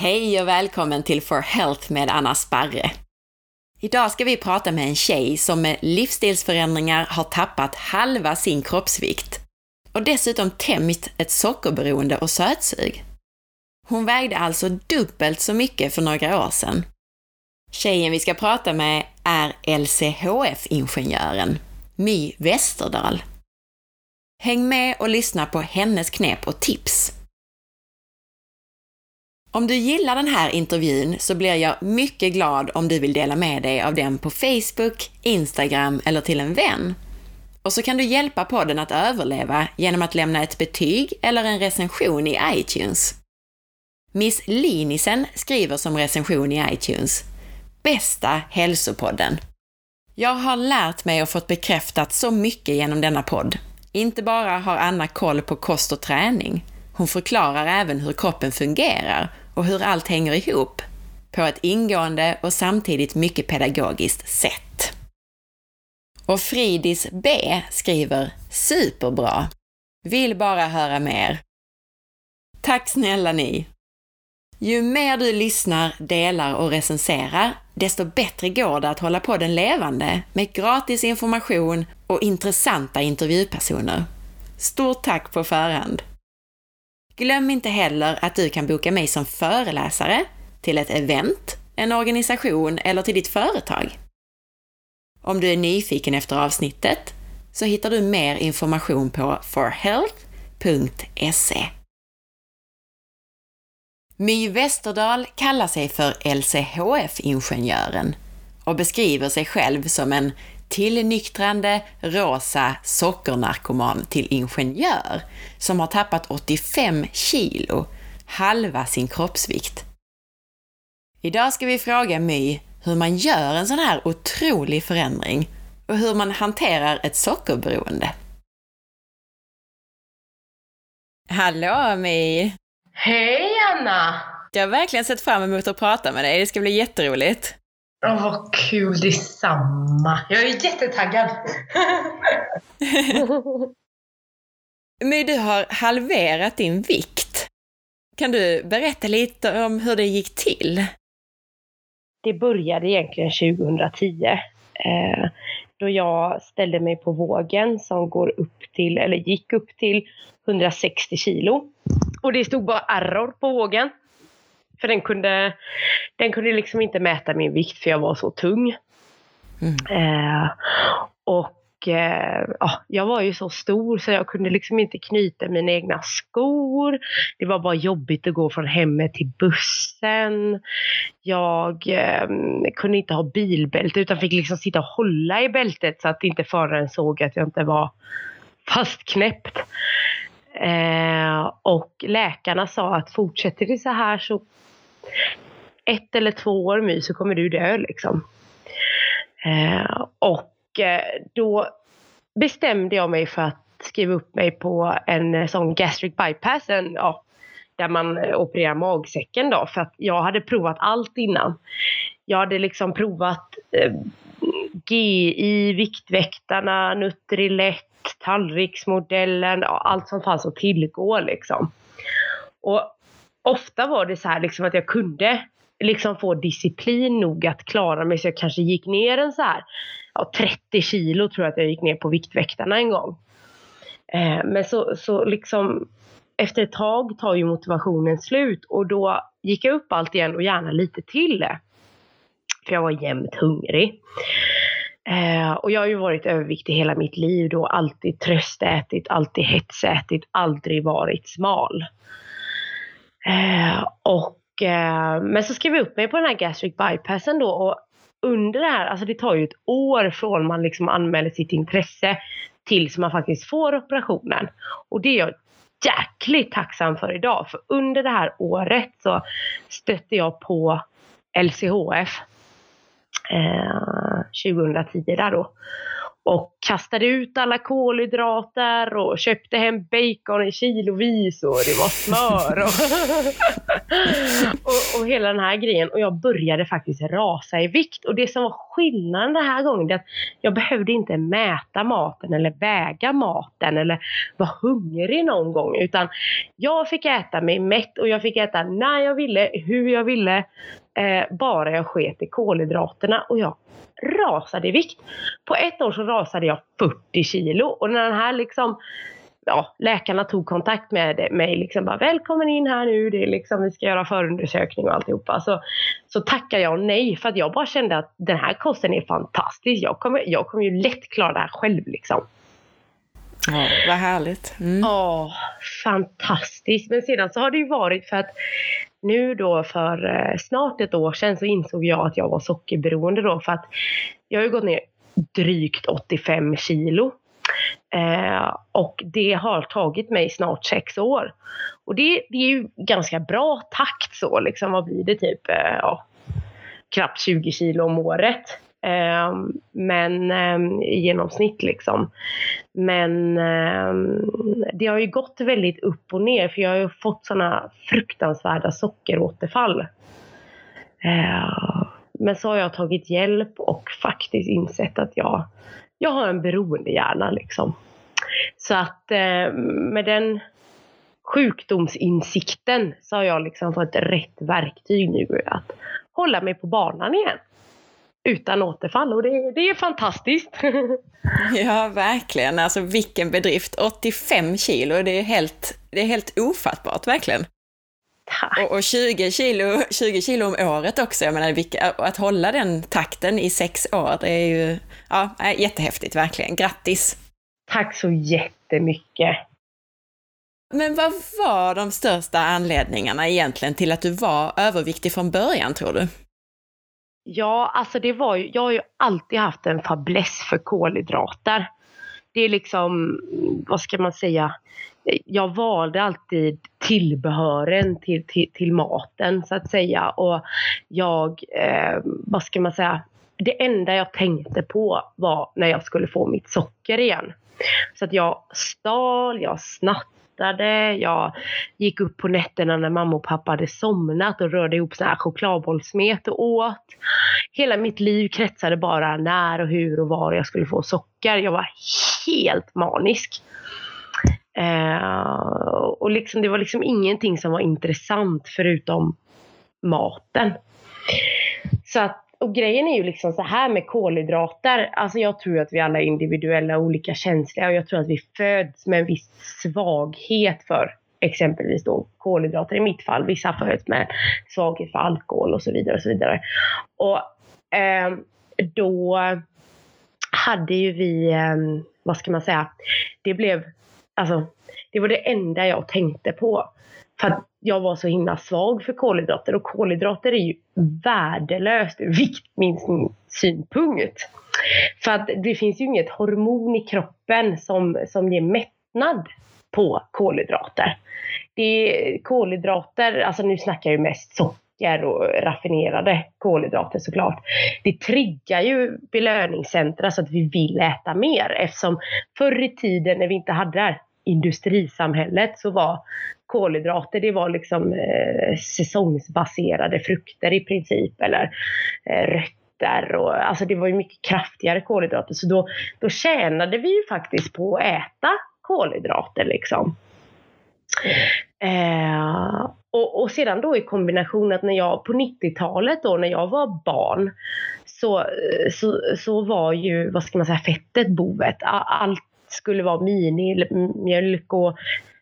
Hej och välkommen till For Health med Anna Sparre. Idag ska vi prata med en tjej som med livsstilsförändringar har tappat halva sin kroppsvikt och dessutom tämjt ett sockerberoende och sötsug. Hon vägde alltså dubbelt så mycket för några år sedan. Tjejen vi ska prata med är LCHF-ingenjören My Westerdahl. Häng med och lyssna på hennes knep och tips. Om du gillar den här intervjun så blir jag mycket glad om du vill dela med dig av den på Facebook, Instagram eller till en vän. Och så kan du hjälpa podden att överleva genom att lämna ett betyg eller en recension i iTunes. Miss Linisen skriver som recension i iTunes Bästa hälsopodden! Jag har lärt mig och fått bekräftat så mycket genom denna podd. Inte bara har Anna koll på kost och träning, hon förklarar även hur kroppen fungerar och hur allt hänger ihop på ett ingående och samtidigt mycket pedagogiskt sätt. Och Fridis B skriver “Superbra! Vill bara höra mer!” Tack snälla ni! Ju mer du lyssnar, delar och recenserar, desto bättre går det att hålla podden levande med gratis information och intressanta intervjupersoner. Stort tack på förhand! Glöm inte heller att du kan boka mig som föreläsare till ett event, en organisation eller till ditt företag. Om du är nyfiken efter avsnittet så hittar du mer information på forhealth.se. My Westerdahl kallar sig för LCHF-ingenjören och beskriver sig själv som en tillnyktrande rosa sockernarkoman till ingenjör som har tappat 85 kilo, halva sin kroppsvikt. Idag ska vi fråga My hur man gör en sån här otrolig förändring och hur man hanterar ett sockerberoende. Hallå My! Hej Anna! Jag har verkligen sett fram emot att prata med dig. Det ska bli jätteroligt. Åh, oh, vad kul detsamma. Jag är jättetaggad. Men du har halverat din vikt. Kan du berätta lite om hur det gick till? Det började egentligen 2010. Eh, då jag ställde mig på vågen som går upp till, eller gick upp till 160 kilo. Och det stod bara error på vågen. För den kunde, den kunde liksom inte mäta min vikt för jag var så tung. Mm. Eh, och eh, ja, jag var ju så stor så jag kunde liksom inte knyta mina egna skor. Det var bara jobbigt att gå från hemmet till bussen. Jag eh, kunde inte ha bilbälte utan fick liksom sitta och hålla i bältet så att inte föraren såg att jag inte var fastknäppt. Eh, och läkarna sa att fortsätter det så här så ett eller två år My så kommer du dö liksom. Eh, och eh, då bestämde jag mig för att skriva upp mig på en eh, sån gastric bypass, en, ja, där man eh, opererar magsäcken då. För att jag hade provat allt innan. Jag hade liksom provat eh, GI, Viktväktarna, Nutrilett, tallriksmodellen, ja, allt som fanns att tillgå liksom. Och ofta var det så här liksom att jag kunde liksom få disciplin nog att klara mig så jag kanske gick ner en så här ja, 30 kilo tror jag att jag gick ner på Viktväktarna en gång. Eh, men så, så liksom efter ett tag tar ju motivationen slut och då gick jag upp allt igen och gärna lite till. För jag var jämt hungrig. Eh, och jag har ju varit överviktig hela mitt liv då, alltid tröstätit, alltid hetsätit, aldrig varit smal. Eh, och, eh, men så skrev jag upp mig på den här gastric bypassen då och under det här, alltså det tar ju ett år från man liksom anmäler sitt intresse tills man faktiskt får operationen. Och det är jag jäkligt tacksam för idag. För under det här året så stötte jag på LCHF eh, 2010 där då. Och kastade ut alla kolhydrater och köpte hem bacon i kilovis och det var smör och, och, och, hela den här grejen. Och jag började faktiskt rasa i vikt. Och det som var skillnaden den här gången är att jag behövde inte mäta maten eller väga maten eller vara hungrig någon gång. Utan jag fick äta mig mätt och jag fick äta när jag ville, hur jag ville. Eh, bara jag sket i kolhydraterna och jag rasade i vikt. På ett år så rasade jag 40 kilo och när den här liksom ja, läkarna tog kontakt med mig liksom bara välkommen in här nu, det är liksom, vi ska göra förundersökning och alltihopa. Så, så tackade jag nej för att jag bara kände att den här kosten är fantastisk. Jag kommer, jag kommer ju lätt klara det här själv liksom. Ja, vad härligt. Mm. Ja, fantastiskt. Men sedan så har det ju varit för att nu då för eh, snart ett år sedan så insåg jag att jag var sockerberoende då för att jag har ju gått ner drygt 85 kilo. Eh, och det har tagit mig snart sex år. Och det, det är ju ganska bra takt så liksom. Vad blir det typ? Eh, ja, knappt 20 kilo om året. Ehm, men ehm, i genomsnitt liksom. Men ehm, det har ju gått väldigt upp och ner för jag har ju fått sådana fruktansvärda sockeråterfall. Men så har jag tagit hjälp och faktiskt insett att jag, jag har en beroendehjärna liksom. Så att med den sjukdomsinsikten så har jag liksom fått rätt verktyg nu att hålla mig på banan igen utan återfall och det, det är fantastiskt. ja, verkligen. Alltså vilken bedrift. 85 kilo, det är helt, det är helt ofattbart, verkligen. Tack. Och, och 20, kilo, 20 kilo om året också, jag menar, vilka, att hålla den takten i sex år, det är ju ja, jättehäftigt, verkligen. Grattis! Tack så jättemycket! Men vad var de största anledningarna egentligen till att du var överviktig från början, tror du? Ja, alltså det var ju, jag har ju alltid haft en fäbless för kolhydrater. Det är liksom, vad ska man säga, jag valde alltid tillbehören till, till, till maten så att säga. Och jag, eh, vad ska man säga, det enda jag tänkte på var när jag skulle få mitt socker igen. Så att jag stal, jag snattade fotade, jag gick upp på nätterna när mamma och pappa hade somnat och rörde ihop så här chokladbollsmet och åt. Hela mitt liv kretsade bara när och hur och var jag skulle få socker. Jag var helt manisk. Eh, och liksom, det var liksom ingenting som var intressant förutom maten. Så att och grejen är ju liksom så här med kolhydrater. Alltså jag tror att vi alla är individuella och olika känsliga och jag tror att vi föds med en viss svaghet för exempelvis då kolhydrater i mitt fall. Vissa föds med svaghet för alkohol och så vidare och så vidare. Och eh, då hade ju vi, eh, vad ska man säga, det blev, alltså det var det enda jag tänkte på. För att jag var så himla svag för kolhydrater och kolhydrater är ju värdelöst ur viktminskningssynpunkt. För att det finns ju inget hormon i kroppen som, som ger mättnad på kolhydrater. Det är kolhydrater, alltså nu snackar jag ju mest socker och raffinerade kolhydrater såklart. Det triggar ju belöningscentra så att vi vill äta mer eftersom förr i tiden när vi inte hade det här industrisamhället så var kolhydrater, det var liksom eh, säsongsbaserade frukter i princip eller eh, rötter och alltså det var ju mycket kraftigare kolhydrater så då, då tjänade vi ju faktiskt på att äta kolhydrater liksom. Eh, och, och sedan då i kombination att när jag på 90-talet då när jag var barn så, eh, så, så var ju, vad ska man säga, fettet bovet. Allt skulle vara minimjölk och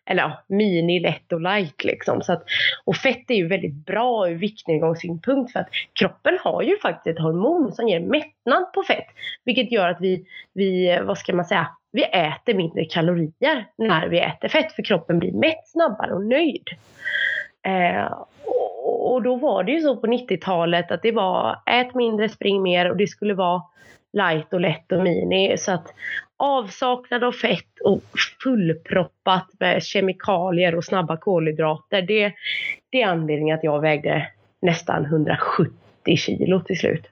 eller ja, mini, lätt och light liksom. Så att, och fett är ju väldigt bra ur viktnedgångssynpunkt för att kroppen har ju faktiskt ett hormon som ger mättnad på fett. Vilket gör att vi, vi vad ska man säga, vi äter mindre kalorier när vi äter fett för kroppen blir mätt snabbare och nöjd. Eh, och då var det ju så på 90-talet att det var ät mindre, spring mer och det skulle vara light och lätt och mini. Så att avsaknad av fett och fullproppat med kemikalier och snabba kolhydrater. Det, det är anledningen att jag vägde nästan 170 kilo till slut.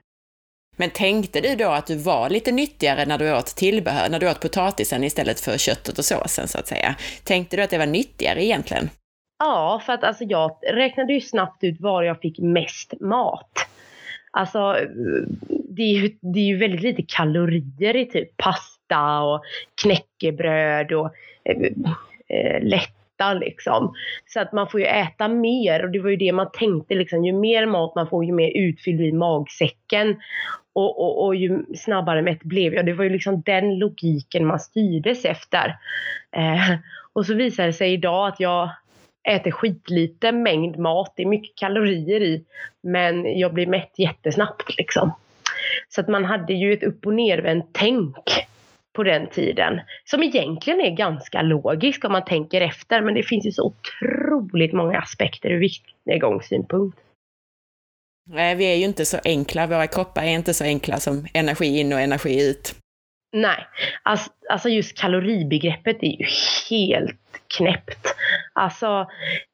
Men tänkte du då att du var lite nyttigare när du åt tillbehör, när du åt potatisen istället för köttet och såsen så att säga? Tänkte du att det var nyttigare egentligen? Ja, för att alltså jag räknade ju snabbt ut var jag fick mest mat. Alltså, det är ju, det är ju väldigt lite kalorier i typ pasta och knäckebröd och eh, eh, lätta liksom. Så att man får ju äta mer och det var ju det man tänkte liksom. Ju mer mat man får ju mer utfylld i magsäcken. Och, och, och ju snabbare mätt blev jag. Det var ju liksom den logiken man styrdes efter. Eh, och så visar det sig idag att jag äter skitlite mängd mat. Det är mycket kalorier i. Men jag blir mätt jättesnabbt liksom. Så att man hade ju ett upp och nervänt tänk på den tiden. Som egentligen är ganska logiskt om man tänker efter. Men det finns ju så otroligt många aspekter ur viktnedgångssynpunkt. Nej, vi är ju inte så enkla. Våra kroppar är inte så enkla som energi in och energi ut. Nej, alltså, alltså just kaloribegreppet är ju helt knäppt. Alltså,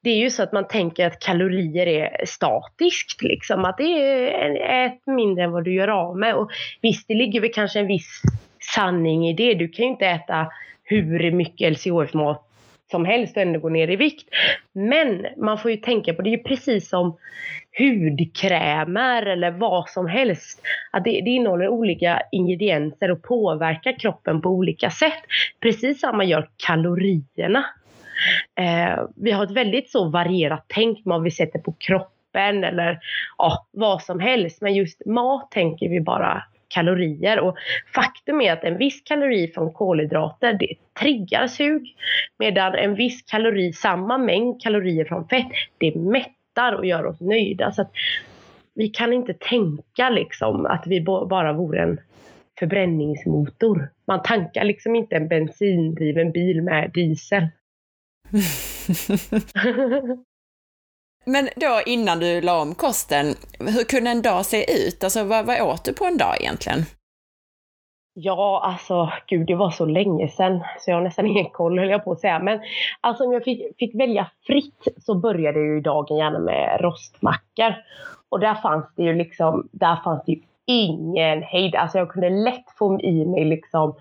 det är ju så att man tänker att kalorier är statiskt, liksom. Att det är ett mindre än vad du gör av med. Och visst, det ligger väl kanske en viss sanning i det. Du kan ju inte äta hur mycket LCHF-mat som helst och ändå gå ner i vikt. Men man får ju tänka på, det är ju precis som hudkrämer eller vad som helst. Att det, det innehåller olika ingredienser och påverkar kroppen på olika sätt. Precis samma gör kalorierna. Eh, vi har ett väldigt så varierat tänk med vad vi sätter på kroppen eller ja, vad som helst. Men just mat tänker vi bara kalorier. Och faktum är att en viss kalori från kolhydrater det triggar sug. Medan en viss kalori, samma mängd kalorier från fett, det mättar och gör oss nöjda. Så att vi kan inte tänka liksom att vi bara vore en förbränningsmotor. Man tankar liksom inte en bensindriven bil med diesel. Men då innan du la om kosten, hur kunde en dag se ut? Alltså vad, vad åt du på en dag egentligen? Ja, alltså gud, det var så länge sedan så jag har nästan ingen koll höll jag på att säga. Men alltså om jag fick, fick välja fritt så började ju dagen gärna med rostmackor. Och där fanns det ju liksom, där fanns det ju ingen hejd. Alltså jag kunde lätt få i mig liksom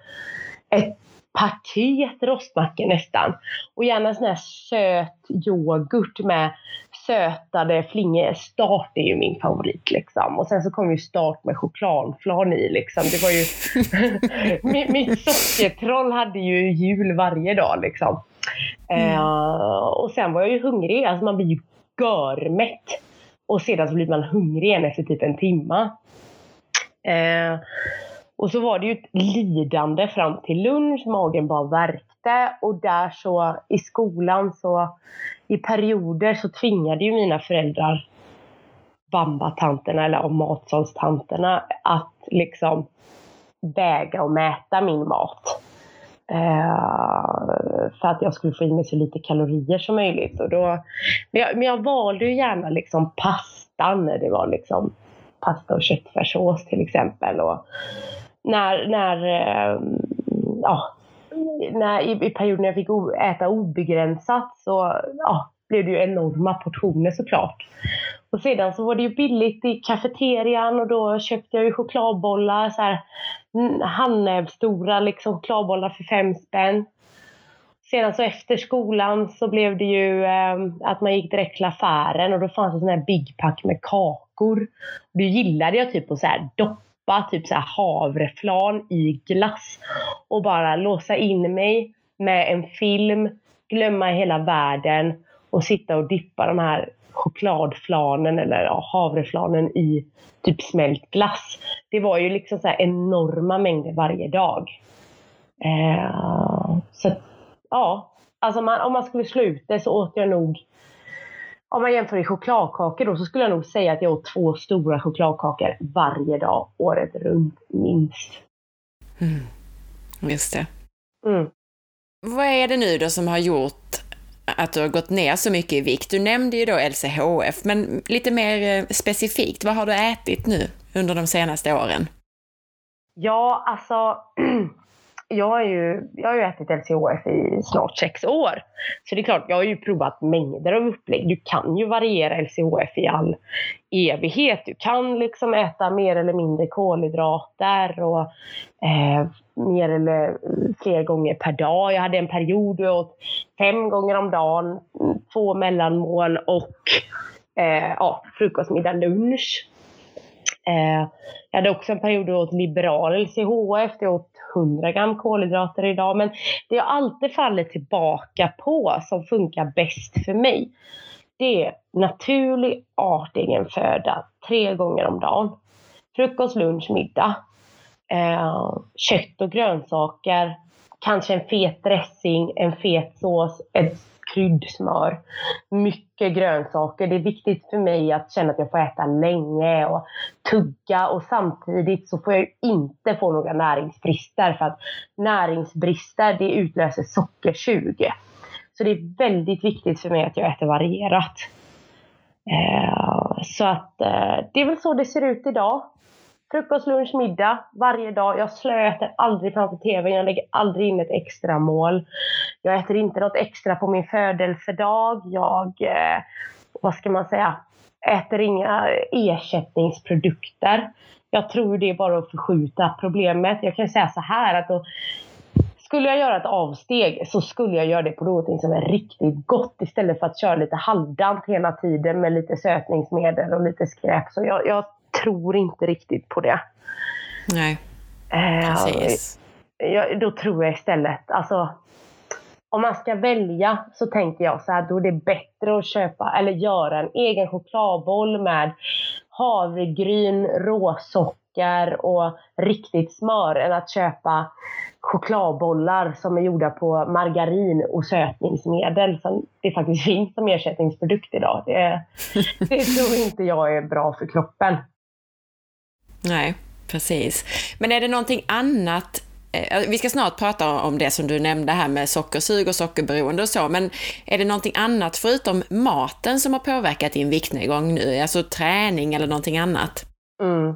ett paket rostmackor nästan. Och gärna sån här söt yoghurt med sötade flingor. Start är ju min favorit liksom. Och sen så kom ju start med chokladflan i liksom. Det var ju... mitt sockertroll hade ju jul varje dag liksom. Mm. Uh, och sen var jag ju hungrig. Alltså man blir ju görmätt. Och sedan så blir man hungrig igen efter typ en timme. Uh, och så var det ju ett lidande fram till lunch, magen bara värkte och där så i skolan så i perioder så tvingade ju mina föräldrar bambatanterna eller matsalstanterna att liksom väga och mäta min mat. Uh, för att jag skulle få i mig så lite kalorier som möjligt. Och då, men, jag, men jag valde ju gärna liksom pastan när det var liksom pasta och köttfärssås till exempel. Och, när, när, eh, ja, när, i, i perioden jag fick äta obegränsat så ja, blev det ju enorma portioner såklart. Och sedan så var det ju billigt i kafeterian och då köpte jag ju chokladbollar, så här handnävstora liksom, chokladbollar för fem spänn. Sedan så efter skolan så blev det ju eh, att man gick direkt till affären och då fanns det sån här big pack med kakor. Det gillade jag typ att så här doppa doppa typ så här havreflan i glass och bara låsa in mig med en film, glömma hela världen och sitta och dippa de här chokladflanen eller ja, havreflanen i typ smält glass. Det var ju liksom så enorma mängder varje dag. Eh, så ja, alltså man, om man skulle sluta så åt jag nog om man jämför i chokladkakor då så skulle jag nog säga att jag åt två stora chokladkakor varje dag året runt minst. Mm. Just det. Mm. Vad är det nu då som har gjort att du har gått ner så mycket i vikt? Du nämnde ju då LCHF, men lite mer eh, specifikt, vad har du ätit nu under de senaste åren? Ja, alltså jag, har ju, jag har ju ätit LCHF i snart sex år. Så det är klart, jag har ju provat mängder av upplägg. Du kan ju variera LCHF i all evighet. Du kan liksom äta mer eller mindre kolhydrater och eh, mer eller fler gånger per dag. Jag hade en period då jag åt fem gånger om dagen, två mellanmål och eh, ja, frukost, middag, lunch. Eh, jag hade också en period då jag åt liberal LCHF, jag åt 100 gram kolhydrater idag. Men det jag alltid faller tillbaka på som funkar bäst för mig, det är naturlig artegen föda tre gånger om dagen. Frukost, lunch, middag. Eh, kött och grönsaker, kanske en fet dressing, en fet sås, ett kryddsmör, mycket grönsaker. Det är viktigt för mig att känna att jag får äta länge och tugga och samtidigt så får jag inte få några näringsbrister för att näringsbrister det utlöser sockersug. Så det är väldigt viktigt för mig att jag äter varierat. Eh, så att eh, det är väl så det ser ut idag. Frukost, lunch, middag varje dag. Jag slöter aldrig framför tvn. Jag lägger aldrig in ett extra mål. Jag äter inte något extra på min födelsedag. Jag, eh, vad ska man säga, äter inga ersättningsprodukter. Jag tror det är bara att förskjuta problemet. Jag kan säga så här att då, skulle jag göra ett avsteg så skulle jag göra det på något som är riktigt gott istället för att köra lite halvdant hela tiden med lite sötningsmedel och lite skräp. Så jag, jag tror inte riktigt på det. Nej, Eh, precis. jag, då tror jag istället, alltså om man ska välja så tänker jag så här, då är det bättre att köpa eller göra en egen chokladboll med havregryn, råsocker och riktigt smör än att köpa chokladbollar som är gjorda på margarin och sötningsmedel som det faktiskt finns som ersättningsprodukt idag. Det, det tror inte jag är bra för kroppen. Nej, precis. Men är det någonting annat eh, vi ska snart prata om det som du nämnde här med sockersug och sockerberoende och så, men är det någonting annat förutom maten som har påverkat din viktnedgång nu? Alltså träning eller någonting annat? Mm.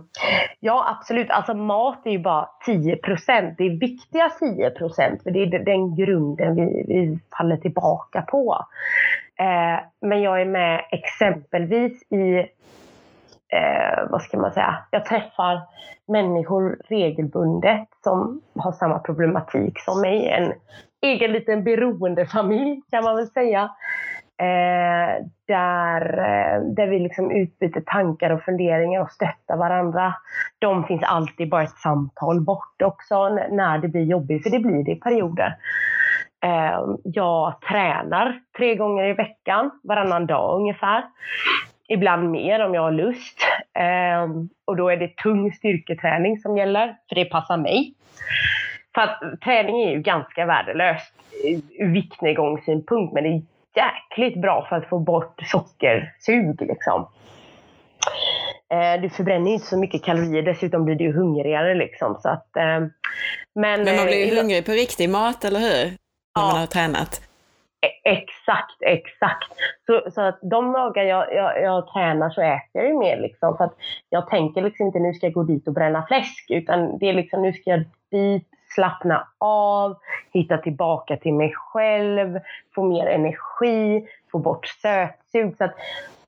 Ja, absolut. Alltså mat är ju bara 10 procent. Det är viktiga 10 procent, för det är den grunden vi, vi faller tillbaka på. Eh, men jag är med exempelvis i eh, vad ska man säga, jag träffar människor regelbundet som har samma problematik som mig. En egen liten beroendefamilj kan man väl säga. Eh, där, eh, där vi liksom utbyter tankar och funderingar och stöttar varandra. De finns alltid bara ett samtal bort också när det blir jobbigt, för det blir det i perioder. Eh, jag tränar tre gånger i veckan, varannan dag ungefär ibland mer om jag har lust. Eh, och då är det tung styrketräning som gäller, för det passar mig. För att träning är ju ganska värdelöst ur viktnedgångssynpunkt, men det är jäkligt bra för att få bort sockersug. Liksom. Eh, du förbränner inte så mycket kalorier, dessutom blir du hungrigare. Liksom, så att, eh, men, men man blir ju hungrig på riktig mat, eller hur? När ja. man har tränat. E-, exakt, exakt. Så, så att de dagar jag, jag, jag tränar så äter jag ju mer liksom. För att jag tänker liksom inte nu ska jag gå dit och bränna fläsk. Utan det är liksom nu ska jag dit, slappna av, hitta tillbaka till mig själv, få mer energi, få bort sötsug. Så att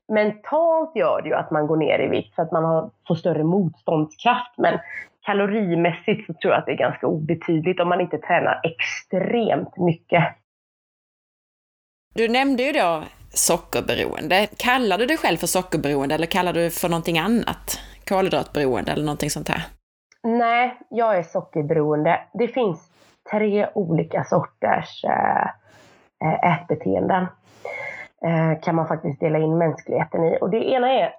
mentalt gör det ju att man går ner i vikt så att man har, får större motståndskraft. Men kalorimässigt så tror jag att det är ganska obetydligt om man inte tränar extremt mycket. Du nämnde ju då sockerberoende. Kallar du dig själv för sockerberoende eller kallar du för någonting annat? Kolhydratberoende eller någonting sånt här? Nej, jag är sockerberoende. Det finns tre olika sorters eh, eh, ätbeteenden. Eh, kan man faktiskt dela in mänskligheten i. Och det ena är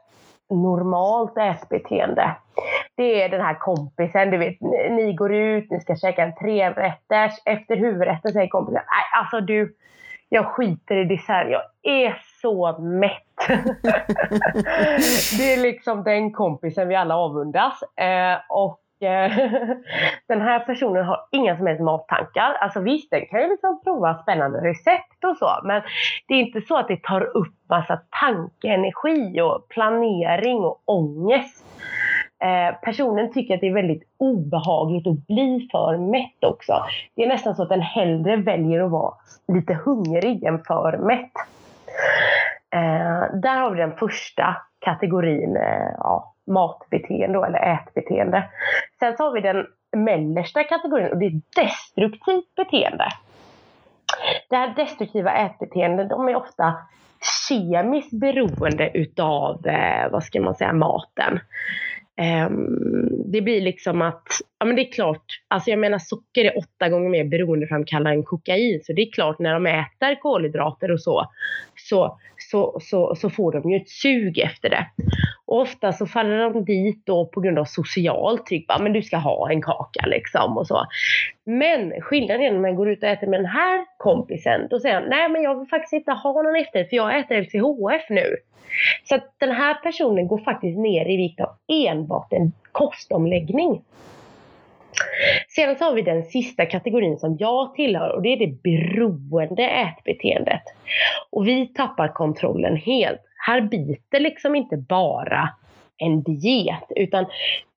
normalt ätbeteende. Det är den här kompisen, du vet, ni går ut, ni ska käka en trerätters. Efter huvudrätten säger kompisen, nej alltså du, jag skiter i dessert, jag är så mätt. det är liksom den kompisen vi alla avundas. Eh, och eh, den här personen har inga som helst mattankar. Alltså visst, den kan ju liksom prova spännande recept och så, men det är inte så att det tar upp massa tankeenergi och planering och ångest. Eh, personen tycker att det är väldigt obehagligt att bli för mätt också. Det är nästan så att den hellre väljer att vara lite hungrig än för mätt. Eh, där har vi den första kategorin eh, ja, matbeteende eller ätbeteende. Sen så har vi den mellersta kategorin och det är destruktivt beteende. Det här destruktiva ätbeteendet, de är ofta kemiskt beroende utav, eh, vad ska man säga, maten. Ehm, det blir liksom att, ja men det är klart, alltså jag menar socker är åtta gånger mer beroendeframkallande än kokain. Så det är klart när de äter kolhydrater och så, så, så, så, så får de ju ett sug efter det. Och ofta så faller de dit då på grund av socialt tryck. Men du ska ha en kaka liksom och så. Men skillnaden är när man går ut och äter med den här kompisen. Då säger han, nej men jag vill faktiskt inte ha någon efterrätt för jag äter LCHF nu. Så att den här personen går faktiskt ner i vikt av enbart en kostomläggning. Sedan så har vi den sista kategorin som jag tillhör och det är det beroende ätbeteendet. Och vi tappar kontrollen helt. Här biter liksom inte bara en diet utan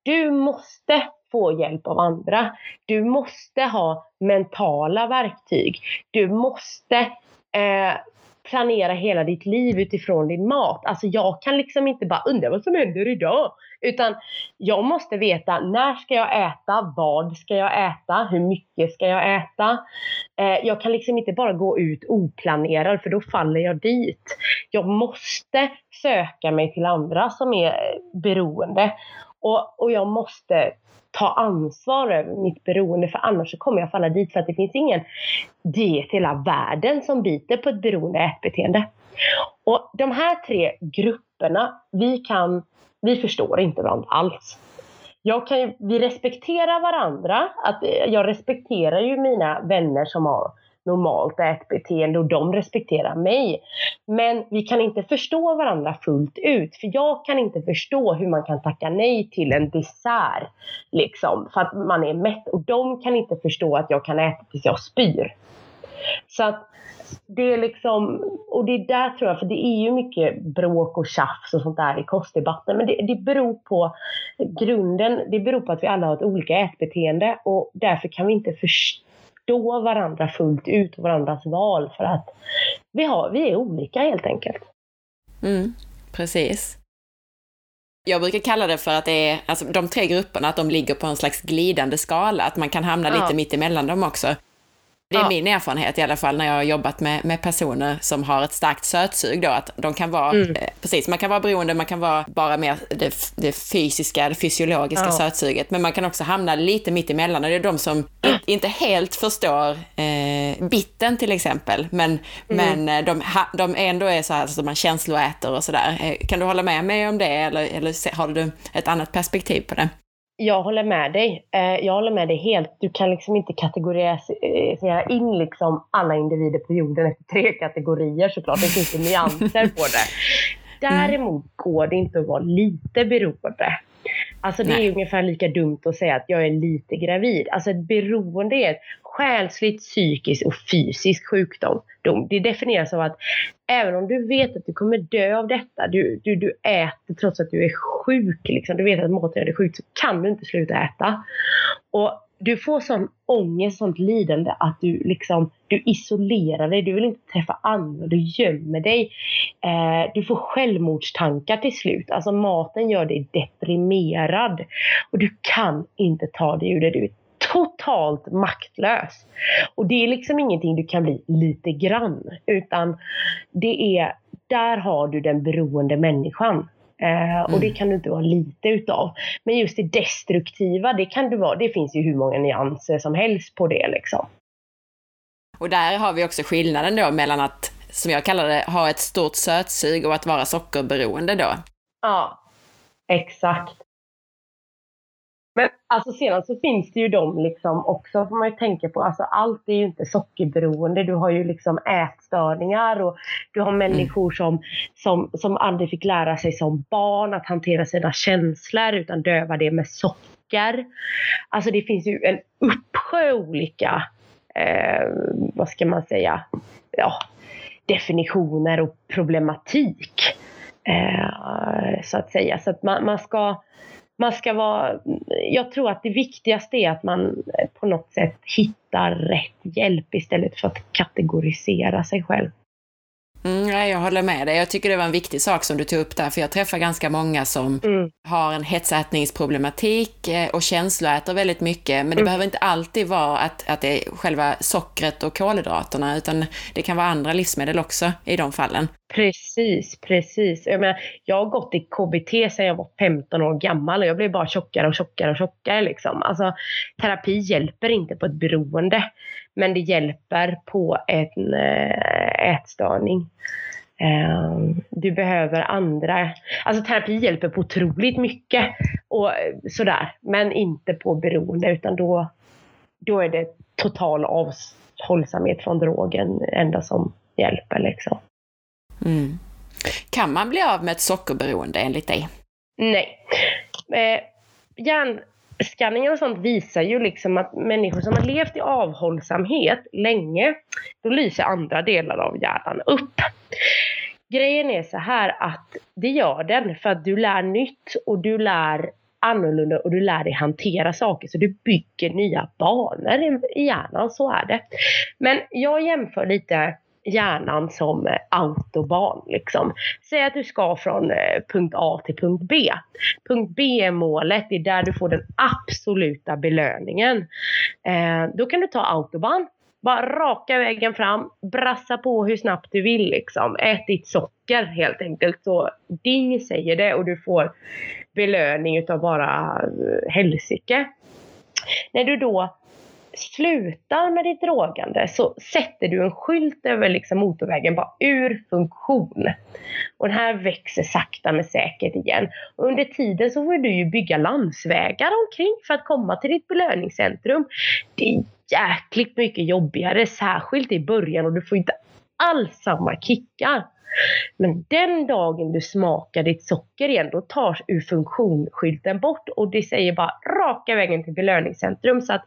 du måste få hjälp av andra. Du måste ha mentala verktyg. Du måste eh, planera hela ditt liv utifrån din mat. Alltså jag kan liksom inte bara undra vad som händer idag. Utan jag måste veta när ska jag äta, vad ska jag äta, hur mycket ska jag äta. Eh, jag kan liksom inte bara gå ut oplanerad för då faller jag dit. Jag måste söka mig till andra som är beroende. Och, och jag måste ta ansvar över mitt beroende för annars så kommer jag falla dit för att det finns ingen diet i hela världen som biter på ett beroende ätbeteende. Och de här tre grupperna, vi kan, vi förstår inte varandra alls. Jag kan, vi respekterar varandra, att eh, jag respekterar ju mina vänner som har normalt ätbeteende och de respekterar mig. Men vi kan inte förstå varandra fullt ut. För jag kan inte förstå hur man kan tacka nej till en dessert. Liksom, för att man är mätt. Och de kan inte förstå att jag kan äta tills jag spyr. Så att det är liksom, och det är där tror jag, för det är ju mycket bråk och tjafs och sånt där i kostdebatten. Men det, det beror på grunden, det beror på att vi alla har ett olika ätbeteende och därför kan vi inte förstå varandra fullt ut och varandras val för att vi, har, vi är olika helt enkelt. Mm, precis. Jag brukar kalla det för att det är, alltså de tre grupperna, att de ligger på en slags glidande skala, att man kan hamna ja. lite mitt emellan dem också. Det är ja. min erfarenhet i alla fall när jag har jobbat med, med personer som har ett starkt sötsug då, att de kan vara, mm. eh, precis, man kan vara beroende, man kan vara bara mer det, det fysiska, det fysiologiska ja. sötsuget, men man kan också hamna lite mitt emellan och det är de som mm. inte helt förstår eh, bitten till exempel, men, mm. men eh, de, de ändå är så här så man känsloäter och sådär. Eh, kan du hålla med mig om det eller, eller har du ett annat perspektiv på det? Jag håller med dig. Eh, jag håller med dig helt. Du kan liksom inte kategorisera in liksom alla individer på jorden efter tre kategorier såklart. Det finns ju nyanser på det. Däremot går det inte att vara lite beroende. Alltså det är ungefär lika dumt att säga att jag är lite gravid. Alltså ett beroende är ett själsligt, psykiskt och fysisk sjukdom. Det definieras av att även om du vet att du kommer dö av detta, du, du, du äter trots att du är sjuk, liksom, du vet att maten gör dig sjuk, så kan du inte sluta äta. Och du får sån ångest, sånt lidande att du liksom, du isolerar dig, du vill inte träffa andra, du gömmer dig. Eh, du får självmordstankar till slut. Alltså maten gör dig deprimerad. Och du kan inte ta dig ur det. Du är totalt maktlös. Och det är liksom ingenting du kan bli lite grann. Utan det är, där har du den beroende människan. Eh, och det mm. kan du inte vara lite utav. Men just det destruktiva, det kan du vara. Det finns ju hur många nyanser som helst på det liksom. Och där har vi också skillnaden då mellan att, som jag kallar det, ha ett stort sötsug och att vara sockerberoende då. Ja, exakt. Men alltså sedan så finns det ju de liksom också, får man ju tänka på, alltså allt är ju inte sockerberoende. Du har ju liksom ätstörningar och du har människor som, som, som aldrig fick lära sig som barn att hantera sina känslor utan döva det med socker. Alltså det finns ju en uppsjö olika, eh, vad ska man säga, ja, definitioner och problematik. Eh, så att säga. Så att man, man ska man ska vara, jag tror att det viktigaste är att man på något sätt hittar rätt hjälp istället för att kategorisera sig själv. Mm, jag håller med dig. Jag tycker det var en viktig sak som du tog upp där, för jag träffar ganska många som mm. har en hetsätningsproblematik eh, och känsloäter väldigt mycket, men det mm. behöver inte alltid vara att, att det är själva sockret och kolhydraterna, utan det kan vara andra livsmedel också i de fallen. Precis, precis. Jag, menar, jag har gått i KBT sedan jag var 15 år gammal och jag blev bara tjockare och tjockare och tjockare. Liksom. Alltså, terapi hjälper inte på ett beroende, men det hjälper på en eh, ätstörning. Ehm, du behöver andra, alltså terapi hjälper på otroligt mycket och sådär, men inte på beroende utan då, då är det total avhållsamhet från drogen enda som hjälper liksom. Mm. Kan man bli av med ett sockerberoende enligt dig? Nej. Eh, hjärnskanningar och sånt visar ju liksom att människor som har levt i avhållsamhet länge, då lyser andra delar av hjärnan upp. Grejen är så här att det gör den för att du lär nytt och du lär annorlunda och du lär dig hantera saker så du bygger nya banor i hjärnan, så är det. Men jag jämför lite hjärnan som eh, autobahn. Liksom. Säg att du ska från eh, punkt A till punkt B. Punkt B är målet, det är där du får den absoluta belöningen. Eh, då kan du ta autobahn, bara raka vägen fram, brassa på hur snabbt du vill liksom. Ät ditt socker helt enkelt. Så ding säger det och du får belöning utav bara eh, helsike. När du då slutar med ditt drogande så sätter du en skylt över liksom motorvägen bara ur funktion. Och den här växer sakta men säkert igen. Och under tiden så får du ju bygga landsvägar omkring för att komma till ditt belöningscentrum. Det är jäkligt mycket jobbigare, särskilt i början och du får inte alls samma kickar. Men den dagen du smakar ditt socker igen, då tas ur funktionsskylten bort och det säger bara raka vägen till belöningscentrum. Så att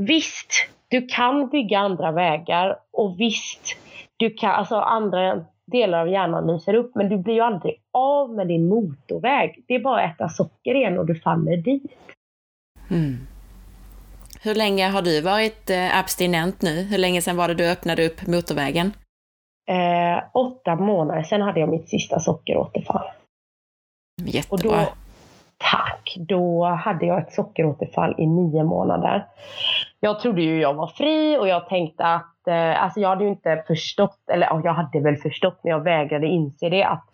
visst, du kan bygga andra vägar och visst, du kan, alltså andra delar av hjärnan lyser upp men du blir ju aldrig av med din motorväg. Det är bara att äta socker igen och du faller dit. Mm. Hur länge har du varit eh, abstinent nu? Hur länge sedan var det du öppnade upp motorvägen? Eh, åtta månader sedan hade jag mitt sista sockeråterfall. Jättebra. Och då, tack! Då hade jag ett sockeråterfall i nio månader jag trodde ju jag var fri och jag tänkte att, eh, alltså jag hade ju inte förstått, eller jag hade väl förstått men jag vägrade inse det, att,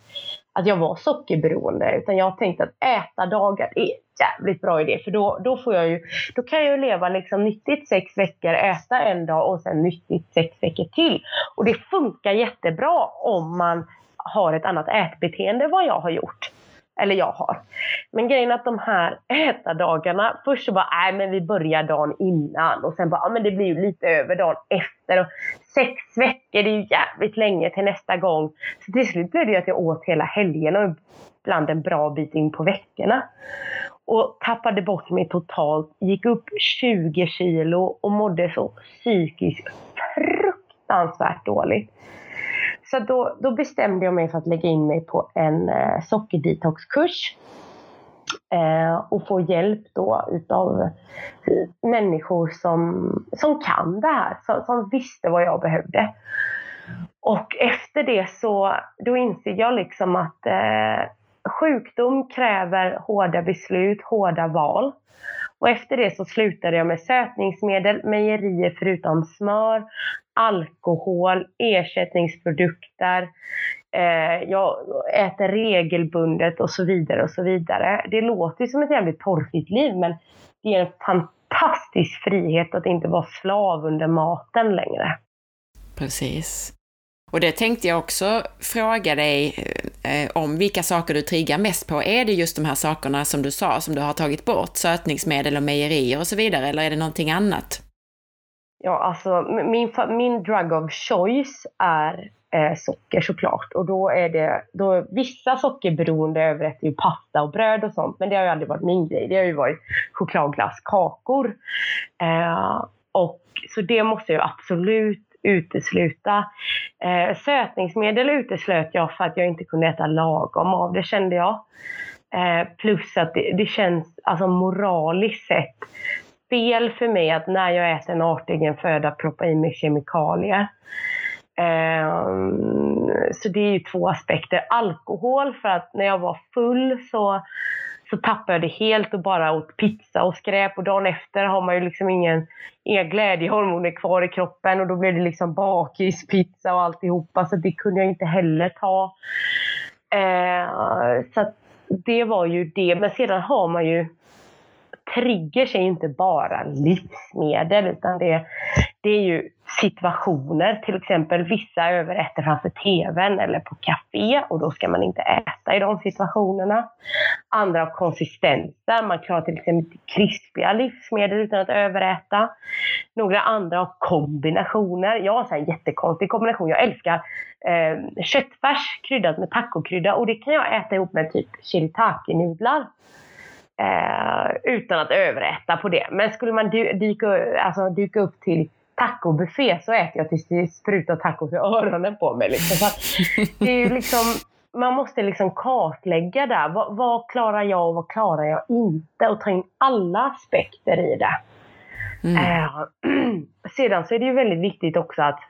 att jag var sockerberoende. Utan jag tänkte att äta dagar är en jävligt bra idé för då, då, får jag ju, då kan jag ju leva liksom nyttigt sex veckor, äta en dag och sen nyttigt sex veckor till. Och det funkar jättebra om man har ett annat ätbeteende vad jag har gjort. Eller jag har. Men grejen är att de här ätardagarna, först så bara, nej men vi börjar dagen innan och sen bara, ja men det blir ju lite över dagen efter. Och sex veckor, det är ju jävligt länge till nästa gång. Så till slut blev det ju att jag åt hela helgen och ibland en bra bit in på veckorna. Och tappade bort mig totalt, gick upp 20 kilo och mådde så psykiskt fruktansvärt dåligt. Så då, då, bestämde jag mig för att lägga in mig på en eh, sockerdetoxkurs. Eh, och få hjälp då utav människor som, som kan det här, som, som visste vad jag behövde. Och efter det så då inser jag liksom att eh, sjukdom kräver hårda beslut, hårda val. Och efter det så slutade jag med sötningsmedel, mejerier förutom smör, alkohol, ersättningsprodukter. Eh, jag äter regelbundet och så vidare och så vidare. Det låter som ett jävligt torftigt liv men det är en fantastisk frihet att inte vara slav under maten längre. Precis. Och det tänkte jag också fråga dig eh, om vilka saker du triggar mest på. Är det just de här sakerna som du sa, som du har tagit bort, sötningsmedel och mejerier och så vidare, eller är det någonting annat? Ja, alltså min, min drug of choice är eh, socker såklart. Och då är det, då, vissa sockerberoende överrätter ju pasta och bröd och sånt, men det har ju aldrig varit min grej. Det har ju varit chokladglass, kakor. Eh, och, så det måste jag absolut utesluta. Eh, sötningsmedel uteslöt jag för att jag inte kunde äta lagom av det kände jag. Eh, plus att det, det, känns alltså moraliskt sett fel för mig att när jag äter en artegen föda proppa i mig kemikalier. Eh, så det är ju två aspekter. Alkohol, för att när jag var full så så tappade jag det helt och bara åt pizza och skräp och dagen efter har man ju liksom ingen, inga glädjehormoner kvar i kroppen och då blev det liksom bakispizza och alltihopa så det kunde jag inte heller ta. Eh, så det var ju det. Men sedan har man ju triggers är inte bara livsmedel utan det, det är ju situationer. Till exempel vissa överäter framför TVn eller på café och då ska man inte äta i de situationerna. Andra har konsistenser. Man klarar till exempel inte krispiga livsmedel utan att överäta. Några andra har kombinationer. Jag har en jättekonstig kombination. Jag älskar eh, köttfärs kryddat med tacokrydda och det kan jag äta ihop med typ shiritake-nudlar. Eh, utan att överäta på det. Men skulle man dyka, alltså, dyka upp till tacobuffé så äter jag tills det sprutar tacos i öronen på mig. Liksom. Så det är liksom, man måste liksom kartlägga där. Vad, vad, klarar jag och vad klarar jag inte? Och ta in alla aspekter i det. Mm. Eh, sedan så är det ju väldigt viktigt också att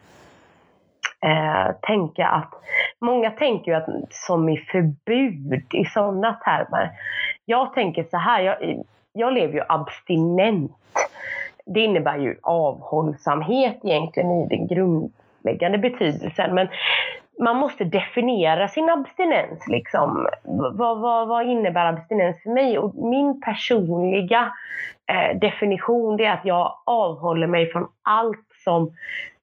eh, tänka att många tänker ju att som i förbud i sådana termer. Jag tänker så här, jag, jag lever ju abstinent det innebär ju avhållsamhet egentligen i den grundläggande betydelsen. Men man måste definiera sin abstinens. Liksom. Vad, vad, vad innebär abstinens för mig? Och min personliga eh, definition är att jag avhåller mig från allt som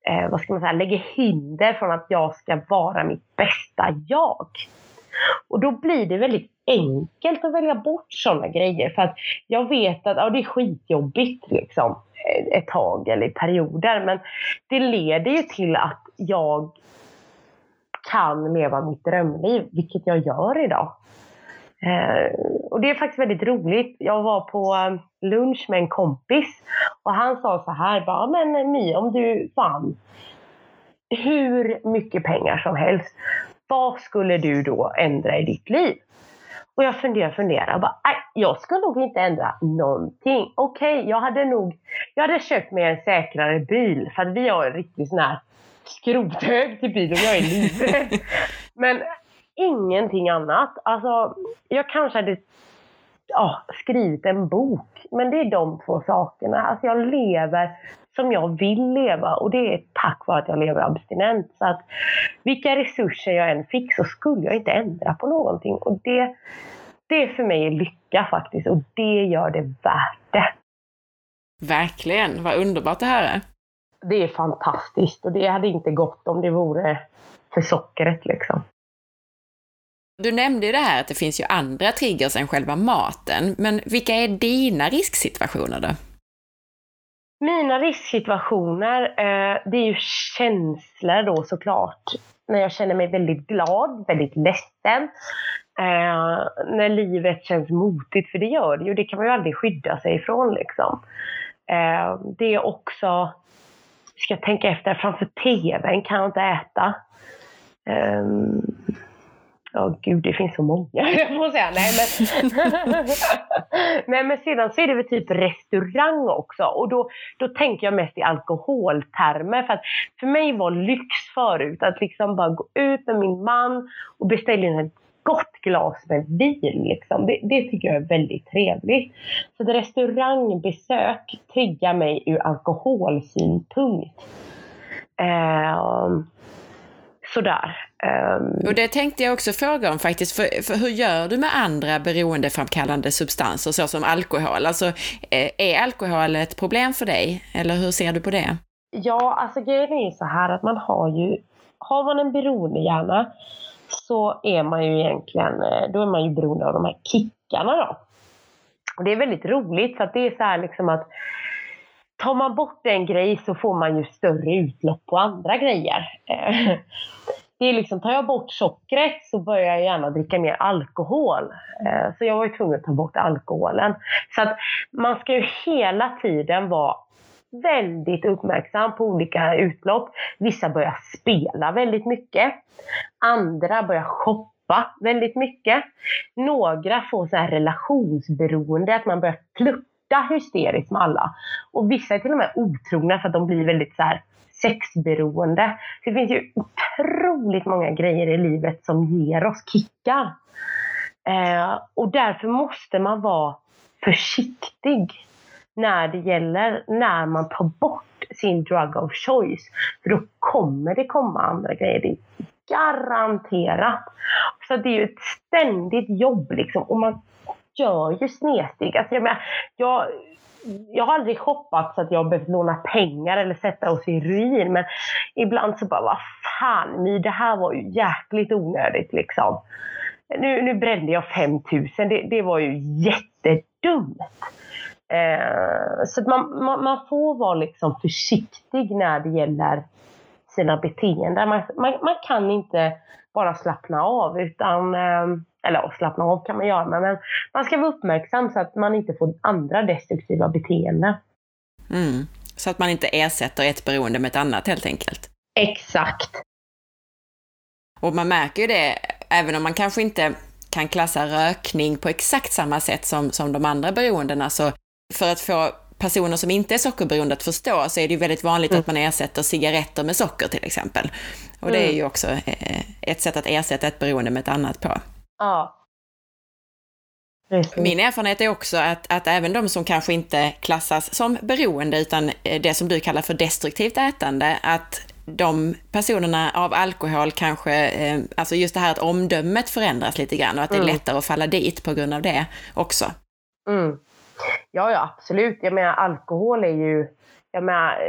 eh, vad ska man säga, lägger hinder från att jag ska vara mitt bästa jag. Och då blir det väldigt enkelt att välja bort sådana grejer. För att jag vet att ja, det är skitjobbigt liksom, Eh, ett tag eller i perioder. Men det leder ju till att jag kan leva mitt drömliv, vilket jag gör idag. Eh, och det är faktiskt väldigt roligt. Jag var på eh, lunch med en kompis och han sa så här, bara, men eh, My, om du vann hur mycket pengar som helst, vad skulle du då ändra i ditt liv? Och jag funderar och funderar och bara, jag skulle nog inte ändra någonting. Okej, okay, jag hade nog, jag hade köpt mig en säkrare bil för att vi har en riktigt sån här skrothög till bilen jag är livrädd. Men ingenting annat. Alltså, jag kanske hade ja, skrivit en bok. Men det är de två sakerna. Alltså jag lever som jag vill leva och det är tack vare att jag lever abstinent. Så att vilka resurser jag än fick så skulle jag inte ändra på någonting. Och det, det för mig är lycka faktiskt och det gör det värt det. Verkligen, vad underbart det här är. Det är fantastiskt och det hade inte gått om det vore för sockret liksom. Du nämnde ju det här att det finns ju andra triggers än själva maten, men vilka är dina risksituationer då? Mina risksituationer, eh, det är ju känslor då såklart. När jag känner mig väldigt glad, väldigt ledsen. Eh, när livet känns motigt, för det gör det ju. Det kan man ju aldrig skydda sig ifrån liksom. Eh, det är också, ska jag tänka efter, framför TVn kan jag inte äta. Ehm, Ja, oh, gud, det finns så många, jag får säga. Nej men, Nej, men sedan så är det väl typ restaurang också. Och då, då tänker jag mest i alkoholtermer. För, att för mig var lyx förut att liksom bara gå ut med min man och beställa in ett gott glas med vin. Liksom. Det, det, tycker jag är väldigt trevligt. Så ett restaurangbesök triggar mig ur alkoholsynpunkt. Eh, sådär. Um... Och det tänkte jag också fråga om faktiskt, för, för, hur gör du med andra beroendeframkallande substanser såsom alkohol? Alltså, eh, är alkohol ett problem för dig, eller hur ser du på det? Ja, alltså grejen är ju så här att man har ju, har man en beroendehjärna så är man ju egentligen, eh, då är man ju beroende av de här kickarna då. Och det är väldigt roligt för att det är så här liksom att tar man bort en grej så får man ju större utlopp på andra grejer. Det är liksom, tar jag bort sockret så börjar jag gärna dricka mer alkohol. Eh, så jag var ju tvungen att ta bort alkoholen. Så att man ska ju hela tiden vara väldigt uppmärksam på olika utlopp. Vissa börjar spela väldigt mycket. Andra börjar shoppa väldigt mycket. Några får så här relationsberoende, att man börjar flirta hysteriskt med alla. Och vissa är till och med otrogna för att de blir väldigt så här sexberoende. Det finns ju otroligt många grejer i livet som ger oss kickar. Eh, och därför måste man vara försiktig när det gäller när man tar bort sin drug of choice. För då kommer det komma andra grejer. Det är garanterat. Så det är ju ett ständigt jobb liksom. Och man gör ju snedsteg. Alltså jag, menar, jag, jag har aldrig shoppat så att jag behövt låna pengar eller sätta oss i ruin. Men ibland så bara, vad fan, det här var ju jäkligt onödigt liksom. Nu, nu brände jag 5000, det, det var ju jättedumt. Eh, så man, man, man, får vara liksom försiktig när det gäller sina beteenden. Man, man, man kan inte bara slappna av utan, eh, eller slappna av kan man göra men man ska vara uppmärksam så att man inte får andra destruktiva beteenden. Mm. Så att man inte ersätter ett beroende med ett annat helt enkelt. Exakt. Och man märker ju det, även om man kanske inte kan klassa rökning på exakt samma sätt som, som de andra beroendena, så för att få personer som inte är sockerberoende att förstå så är det ju väldigt vanligt mm. att man ersätter cigaretter med socker till exempel. Och det är mm. ju också eh, ett sätt att ersätta ett beroende med ett annat på. Ja. Min erfarenhet är också att, att även de som kanske inte klassas som beroende utan eh, det som du kallar för destruktivt ätande, att de personerna av alkohol kanske, eh, alltså just det här att omdömet förändras lite grann och att det är mm. lättare att falla dit på grund av det också. Mm. Ja, ja absolut. Jag menar alkohol är ju, jag menar,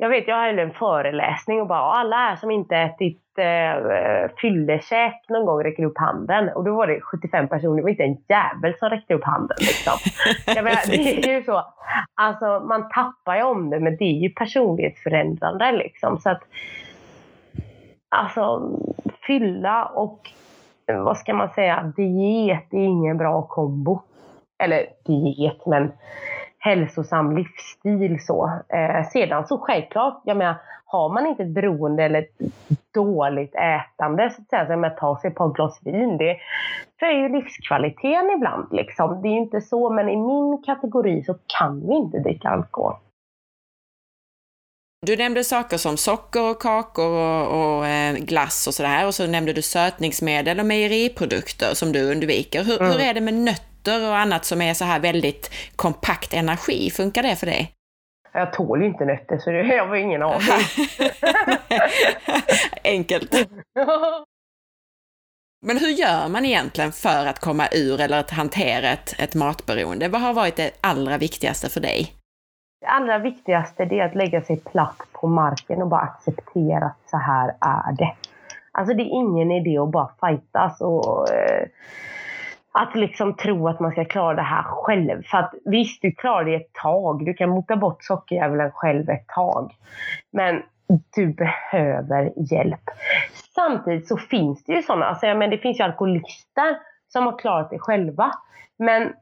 jag vet, jag hade en föreläsning och bara alla här som inte ätit eh, fyllekäk någon gång räcker upp handen. Och då var det 75 personer, det var inte en jävel som räckte upp handen. Liksom. jag menar, det är ju så. Alltså man tappar ju om det, men det är ju personlighetsförändrande liksom. Så att, alltså fylla och vad ska man säga, diet är ingen bra kombo eller diet, men hälsosam livsstil så. Eh, sedan så självklart, jag menar, har man inte ett beroende eller ett dåligt ätande, så att säga, som att ta sig på ett glas vin, det höjer ju livskvaliteten ibland. Liksom. Det är ju inte så, men i min kategori så kan vi inte dricka alkohol. Du nämnde saker som socker och kakor och, och eh, glass och sådär och så nämnde du sötningsmedel och mejeriprodukter som du undviker. Hur, mm. hur är det med nötter nötter och annat som är så här väldigt kompakt energi. Funkar det för dig? Jag tål ju inte nötter så det, jag har ingen aning. Enkelt. Men hur gör man egentligen för att komma ur eller att hantera ett, ett matberoende? Vad har varit det allra viktigaste för dig? Det allra viktigaste är att lägga sig platt på marken och bara acceptera att så här är det. Alltså det är ingen idé att bara fightas och eh, att liksom tro att man ska klara det här själv. För att visst, du klarar det ett tag. Du kan mota bort sockerdjävulen själv ett tag. Men du behöver hjälp. Samtidigt så finns det ju sådana, alltså, men det finns ju alkoholister som har klarat det själva. Men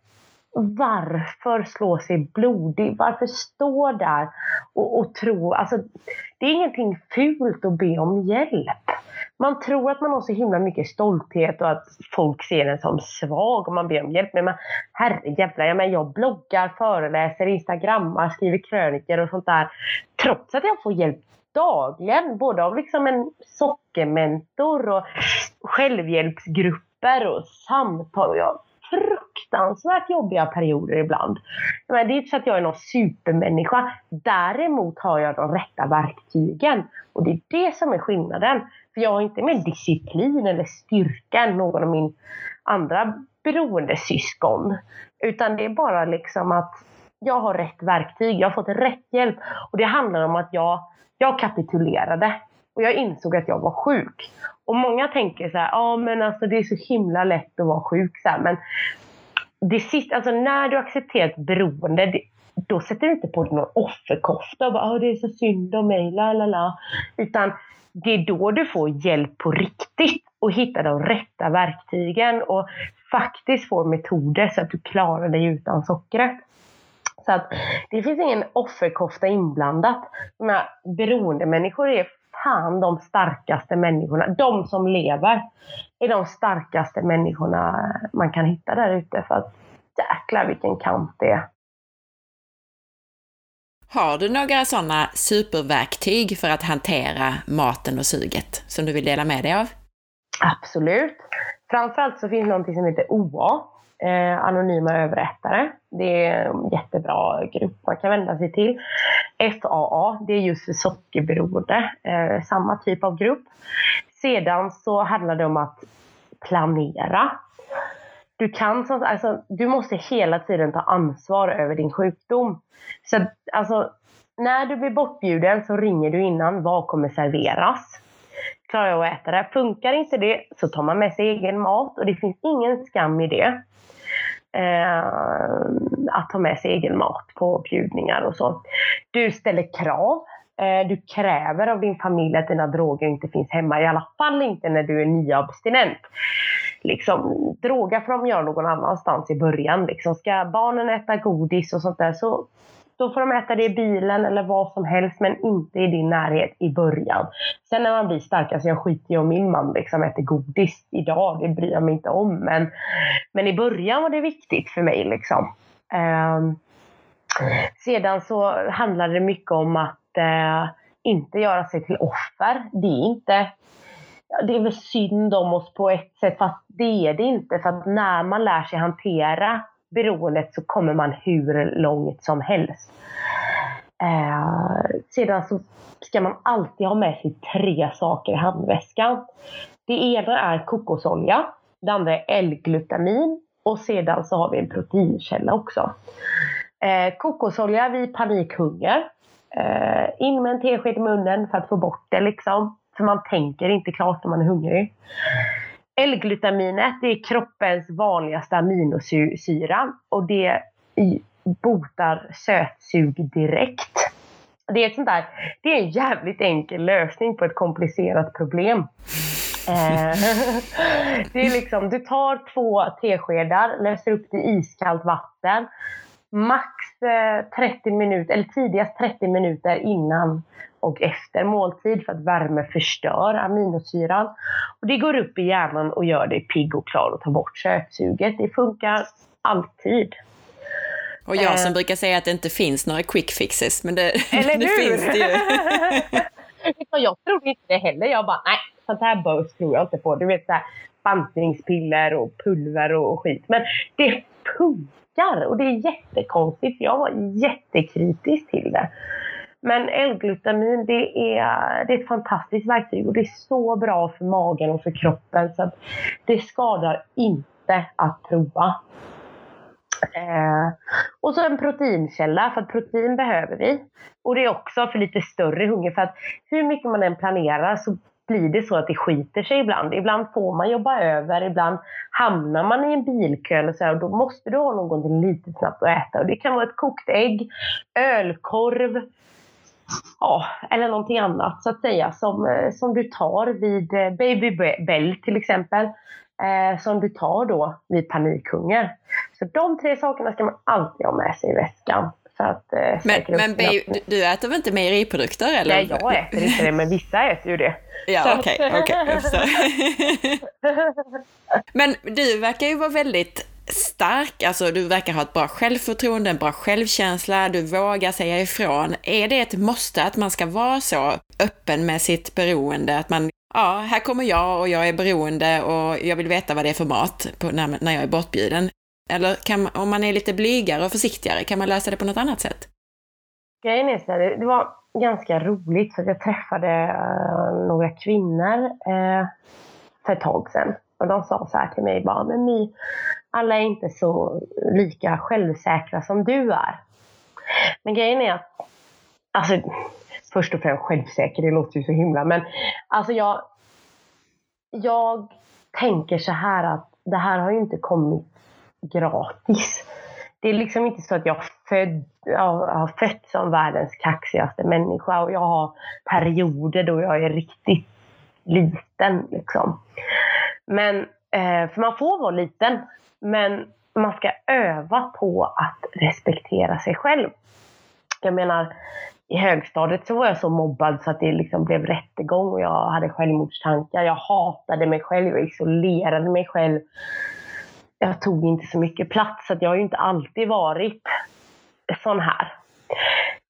varför slå sig blodig? Varför stå där och, och tro, alltså det är ingenting fult att be om hjälp man tror att man har så himla mycket stolthet och att folk ser en som svag om man ber om hjälp. Men herrejävlar, jag, menar, jag bloggar, föreläser, instagrammar, skriver krönikor och sånt där. Trots att jag får hjälp dagligen, både av liksom en sockermentor och självhjälpsgrupper och samtal. Och jag fruktansvärt jobbiga perioder ibland. Men det är inte så att jag är någon supermänniska. Däremot har jag de rätta verktygen. Och det är det som är skillnaden. För jag har inte mer disciplin eller styrka än någon av min andra beroendesyskon. Utan det är bara liksom att jag har rätt verktyg, jag har fått rätt hjälp. Och det handlar om att jag, jag kapitulerade. Och jag insåg att jag var sjuk. Och många tänker så här, ja ah, men alltså det är så himla lätt att vara sjuk. Så här. Men det sista, alltså när du accepterar ett beroende, det, då sätter du inte på dig någon offerkofta och bara, ah, det är så synd om mig, la la la. Utan det är då du får hjälp på riktigt och hitta de rätta verktygen och faktiskt får metoder så att du klarar dig utan sockret. Så att det finns ingen offerkofta inblandat. De här beroendemänniskor är fan de starkaste människorna, de som lever, är de starkaste människorna man kan hitta där ute. För att jäklar vilken kamp det är. Har du några sådana superverktyg för att hantera maten och suget som du vill dela med dig av? Absolut. Framförallt så finns det något som heter OA, eh, Anonyma överrättare. Det är en jättebra grupp man kan vända sig till. FAA, det är just för sockerberoende, eh, samma typ av grupp. Sedan så handlar det om att planera. Du, kan, alltså, du måste hela tiden ta ansvar över din sjukdom. Så alltså, när du blir bortbjuden så ringer du innan. Vad kommer serveras? Klarar jag att äta det? Funkar inte det så tar man med sig egen mat och det finns ingen skam i det. Eh, att ta med sig egen mat på bjudningar och så. Du ställer krav. Eh, du kräver av din familj att dina droger inte finns hemma, i alla fall inte när du är nyabstinent. Liksom, droga får de göra någon annanstans i början. Liksom. Ska barnen äta godis och sånt där så då får de äta det i bilen eller vad som helst men inte i din närhet i början. Sen när man blir starkare, så alltså jag skiter ju om min man liksom äter godis idag, det bryr jag mig inte om. Men, men i början var det viktigt för mig. Liksom. Eh, sedan så handlade det mycket om att eh, inte göra sig till offer. Det är inte det är väl synd om oss på ett sätt, fast det är det inte. För att när man lär sig hantera beroendet så kommer man hur långt som helst. Eh, sedan så ska man alltid ha med sig tre saker i handväskan. Det ena är kokosolja, det andra är L-glutamin och sedan så har vi en proteinkälla också. Eh, kokosolja vid panikhunger. Eh, in med en tesked i munnen för att få bort det liksom. För man tänker inte klart när man är hungrig. L-glutaminet det är kroppens vanligaste aminosyra och det botar sötsug direkt. Det är, ett sånt där, det är en jävligt enkel lösning på ett komplicerat problem. Eh, det är liksom, du tar två teskedar, löser upp det i iskallt vatten. Max 30 eh, minuter, eller tidigast 30 minuter innan och efter måltid för att värme förstör aminosyran. Och det går upp i hjärnan och gör dig pigg och klar och tar bort sötsuget. Det funkar alltid. Och jag som eh. brukar säga att det inte finns några quick fixes, men det, Eller det finns det ju. jag trodde inte det heller. Jag bara, nej, sånt här börs tror jag inte på. Du vet så här, bantningspiller och pulver och skit. Men det funkar och det är jättekonstigt. Jag var jättekritisk till det. Men L-glutamin det är, det är ett fantastiskt verktyg och det är så bra för magen och för kroppen så att det skadar inte att prova. Eh, och så en proteinkälla, för att protein behöver vi. Och det är också för lite större hunger, för att hur mycket man än planerar så blir det så att det skiter sig ibland. Ibland får man jobba över, ibland hamnar man i en bilkö eller så här, och då måste du ha någonting lite snabbt att äta. Och det kan vara ett kokt ägg, ölkorv, ja, eller någonting annat så att säga som, eh, som du tar vid eh, Baby Bell till exempel. Eh, som du tar då vid panikhunger. Så de tre sakerna ska man alltid ha med sig i väskan. För att, eh, men men babe, du, du äter väl inte mejeriprodukter? Eller? Nej, jag äter inte det, men vissa äter ju det. Ja, okej, okay, okay, Men du verkar ju vara väldigt stark, alltså du verkar ha ett bra självförtroende, en bra självkänsla, du vågar säga ifrån. Är det ett måste att man ska vara så öppen med sitt beroende, att man, ja, här kommer jag och jag är beroende och jag vill veta vad det är för mat på, när, när jag är bortbjuden. Eller kan, om man är lite blygare och försiktigare, kan man lösa det på något annat sätt? Grejen är så här, det var ganska roligt för jag träffade eh, några kvinnor eh, för ett tag sedan. Och de sa så här till mig bara, men My, alla är inte så lika självsäkra som du är. Men grejen är att, alltså först och främst självsäker, det låter ju så himla, men alltså jag, jag tänker så här att det här har ju inte kommit gratis. Det är liksom inte så att jag, född, jag har fötts som världens kaxigaste människa och jag har perioder då jag är riktigt liten. Liksom. Men, eh, för man får vara liten, men man ska öva på att respektera sig själv. Jag menar, i högstadiet så var jag så mobbad så att det liksom blev rättegång och jag hade självmordstankar. Jag hatade mig själv, jag isolerade mig själv. Jag tog inte så mycket plats, så jag har ju inte alltid varit sån här.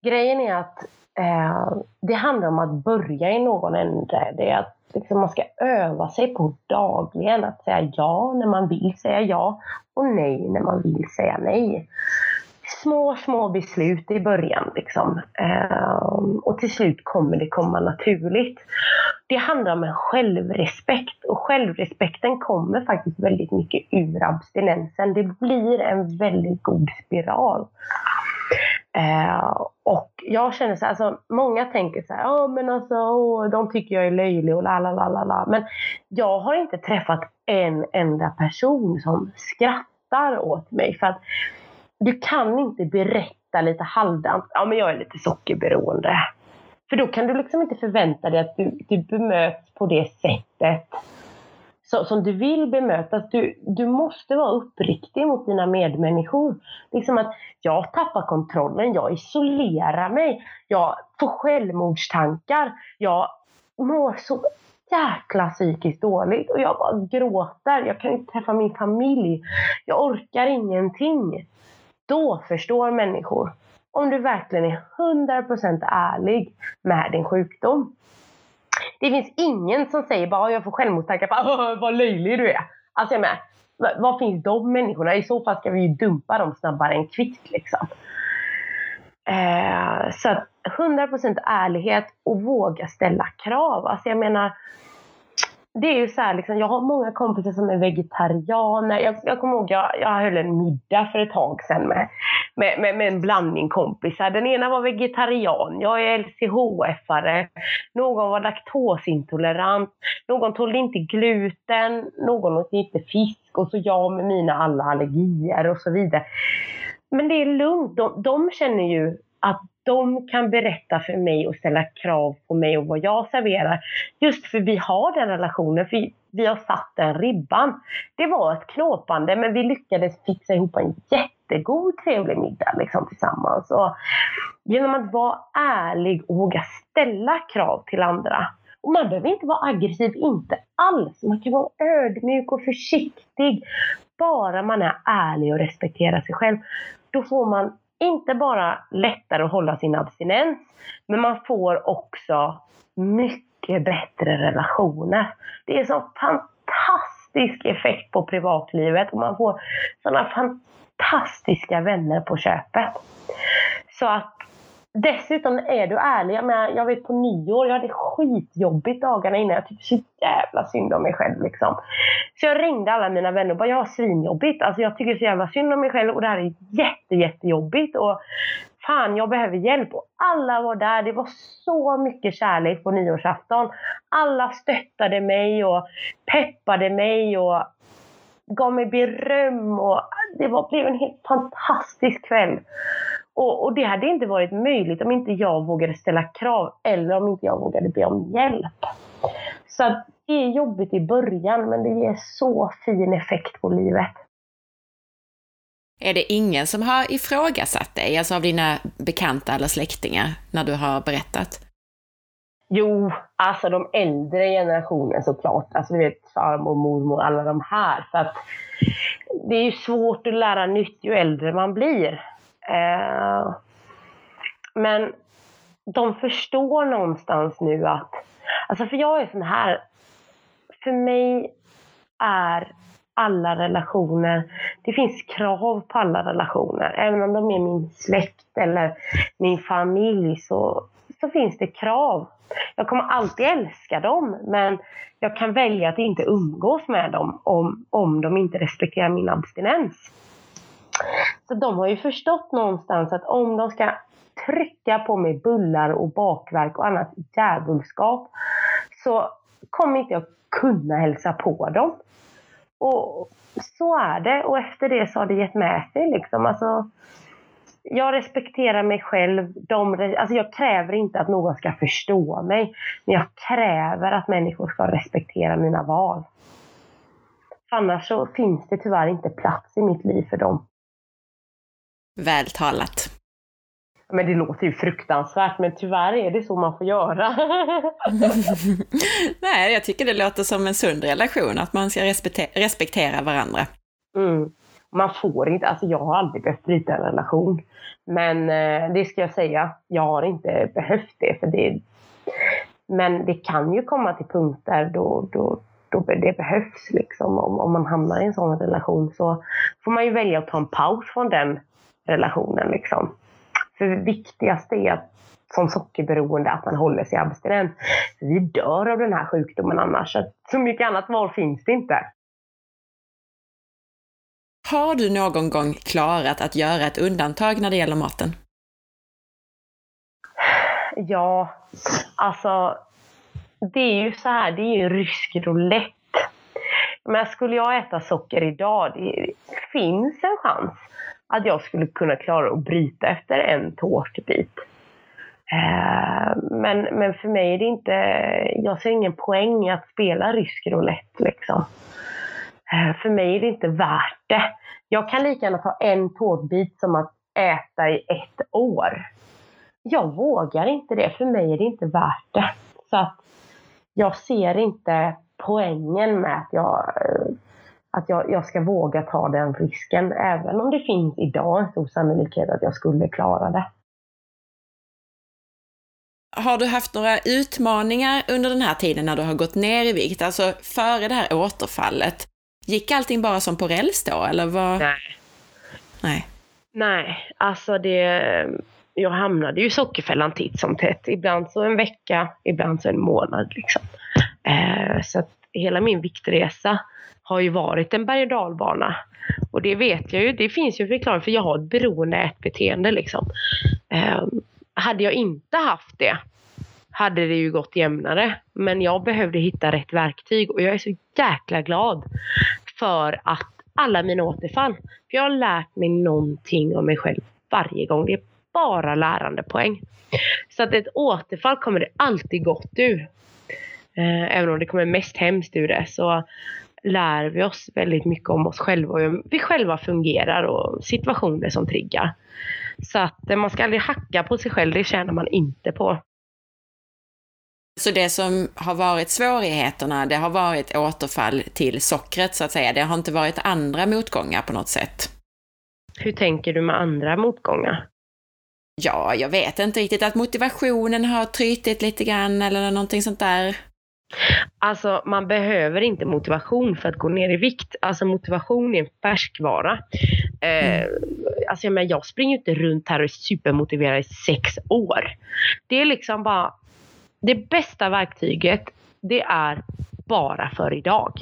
Grejen är att eh, det handlar om att börja i någon ände. Det är att liksom, man ska öva sig på dagligen att säga ja när man vill säga ja och nej när man vill säga nej små, små beslut i början. Liksom. Eh, och till slut kommer det komma naturligt. Det handlar om en självrespekt och självrespekten kommer faktiskt väldigt mycket ur abstinensen. Det blir en väldigt god spiral. Eh, och jag känner så här, alltså, många tänker så här, ja oh, men alltså oh, de tycker jag är löjlig och la la la la la. Men jag har inte träffat en enda person som skrattar åt mig. För att du kan inte berätta lite halvdant, ja men jag är lite sockerberoende. För då kan du liksom inte förvänta dig att du, du bemöts på det sättet så, som du vill bemötas. Du, du måste vara uppriktig mot dina medmänniskor. Liksom att jag tappar kontrollen, jag isolerar mig, jag får självmordstankar, jag mår så jäkla psykiskt dåligt och jag bara gråter. Jag kan inte träffa min familj. Jag orkar ingenting. Då förstår människor om du verkligen är 100% ärlig med din sjukdom. Det finns ingen som säger bara jag får självmordstankar, vad löjlig du är. Alltså jag med, var finns de människorna? I så fall ska vi ju dumpa dem snabbare än kvickt liksom. Eh, så att 100% ärlighet och våga ställa krav. Alltså jag menar, det är ju så här, liksom, jag har många kompisar som är vegetarianer. Jag, jag kommer ihåg, jag, jag höll en middag för ett tag sedan med, med, med, med en blandning kompisar. Den ena var vegetarian, jag är LCHF-are, någon var laktosintolerant, någon tålde inte gluten, någon åt inte fisk och så jag med mina alla allergier och så vidare. Men det är lugnt, de, de känner ju att de kan berätta för mig och ställa krav på mig och vad jag serverar. Just för vi har den relationen, för vi har satt den ribban. Det var ett knåpande men vi lyckades fixa ihop en jättegod trevlig middag liksom, tillsammans. Och genom att vara ärlig och våga ställa krav till andra. Och man behöver inte vara aggressiv, inte alls. Man kan vara ödmjuk och försiktig. Bara man är ärlig och respekterar sig själv. Då får man inte bara lättare att hålla sin abstinens, men man får också mycket bättre relationer. Det är så fantastisk effekt på privatlivet och man får sådana fantastiska vänner på köpet. Så att Dessutom är du ärlig. Jag, menar, jag vet på nyår, jag hade skitjobbigt dagarna innan. Jag tyckte så jävla synd om mig själv. Liksom. Så jag ringde alla mina vänner och bara, jag har svinjobbigt. Alltså jag tycker så jävla synd om mig själv och det här är jätte, jättejobbigt. Och fan, jag behöver hjälp. Och alla var där. Det var så mycket kärlek på nyårsafton. Alla stöttade mig och peppade mig och gav mig beröm. Och det var, blev en helt fantastisk kväll. Och, och, det hade inte varit möjligt om inte jag vågade ställa krav eller om inte jag vågade be om hjälp. Så det är jobbigt i början men det ger så fin effekt på livet. Är det ingen som har ifrågasatt dig, alltså av dina bekanta eller släktingar, när du har berättat? Jo, alltså de äldre generationen såklart. Alltså du vet farmor, mormor, alla de här. För att det är ju svårt att lära nytt ju äldre man blir. Eh, men de förstår någonstans nu att, alltså för jag är sån här, för mig är alla relationer, det finns krav på alla relationer. Även om de är min släkt eller min familj så, så finns det krav. Jag kommer alltid älska dem men jag kan välja att inte umgås med dem om, om de inte respekterar min abstinens. Så de har ju förstått någonstans att om de ska trycka på mig bullar och bakverk och annat djävulskap så kommer inte jag kunna hälsa på dem. Och så är det. Och efter det så har det gett med sig. Liksom. Alltså, jag respekterar mig själv. De, alltså jag kräver inte att någon ska förstå mig. Men jag kräver att människor ska respektera mina val. Annars så finns det tyvärr inte plats i mitt liv för dem. Väl talat. Men det låter ju fruktansvärt, men tyvärr är det så man får göra. Nej, jag tycker det låter som en sund relation, att man ska respektera, respektera varandra. Mm. Man får inte, alltså jag har aldrig behövt bryta en relation. Men eh, det ska jag säga, jag har inte behövt det. För det men det kan ju komma till punkter då, då, då det behövs. Liksom. Om, om man hamnar i en sån relation så får man ju välja att ta en paus från den relationen. Liksom. För det viktigaste är att som sockerberoende att man håller sig abstinent. Vi dör av den här sjukdomen annars. Så, mycket annat val finns det inte. Har du någon gång klarat att göra ett undantag när det gäller maten? Ja, alltså det är ju så här, det är ju rysk roulette. Men skulle jag äta socker idag, det finns en chans att jag skulle kunna klara att bryta efter en tårtbit. Eh, men, men för mig är det inte, jag ser ingen poäng i att spela rysk roulette liksom. Eh, för mig är det inte värt det. Jag kan lika gärna ta en tårtbit som att äta i ett år. Jag vågar inte det, för mig är det inte värt det. Så att jag ser inte poängen med att jag, eh, att jag, jag ska våga ta den risken. Även om det finns idag en stor sannolikhet att jag skulle klara det. Har du haft några utmaningar under den här tiden när du har gått ner i vikt? Alltså före det här återfallet. Gick allting bara som på räls då, eller vad? Nej. Nej. Nej, alltså det... Jag hamnade ju i sockerfällan titt som tätt. Ibland så en vecka, ibland så en månad liksom. Eh, så att hela min viktresa har ju varit en berg och dalbana. Och det vet jag ju, det finns ju förklaring för jag har ett beroende ätbeteende liksom. Eh, hade jag inte haft det hade det ju gått jämnare. Men jag behövde hitta rätt verktyg och jag är så jäkla glad för att alla mina återfall. För jag har lärt mig någonting om mig själv varje gång. Det är bara lärandepoäng. Så att ett återfall kommer det alltid gott ur. Eh, även om det kommer mest hemskt ur det så lär vi oss väldigt mycket om oss själva och hur vi själva fungerar och situationer som triggar. Så att eh, man ska aldrig hacka på sig själv, det tjänar man inte på. Så det som har varit svårigheterna, det har varit återfall till sockret så att säga. Det har inte varit andra motgångar på något sätt. Hur tänker du med andra motgångar? Ja, jag vet inte riktigt. Att motivationen har trytit lite grann eller någonting sånt där. Alltså man behöver inte motivation för att gå ner i vikt. Alltså motivation är en färskvara. Eh, mm. alltså jag, menar, jag springer inte runt här och är supermotiverad i sex år. Det är liksom bara, det bästa verktyget det är bara för idag.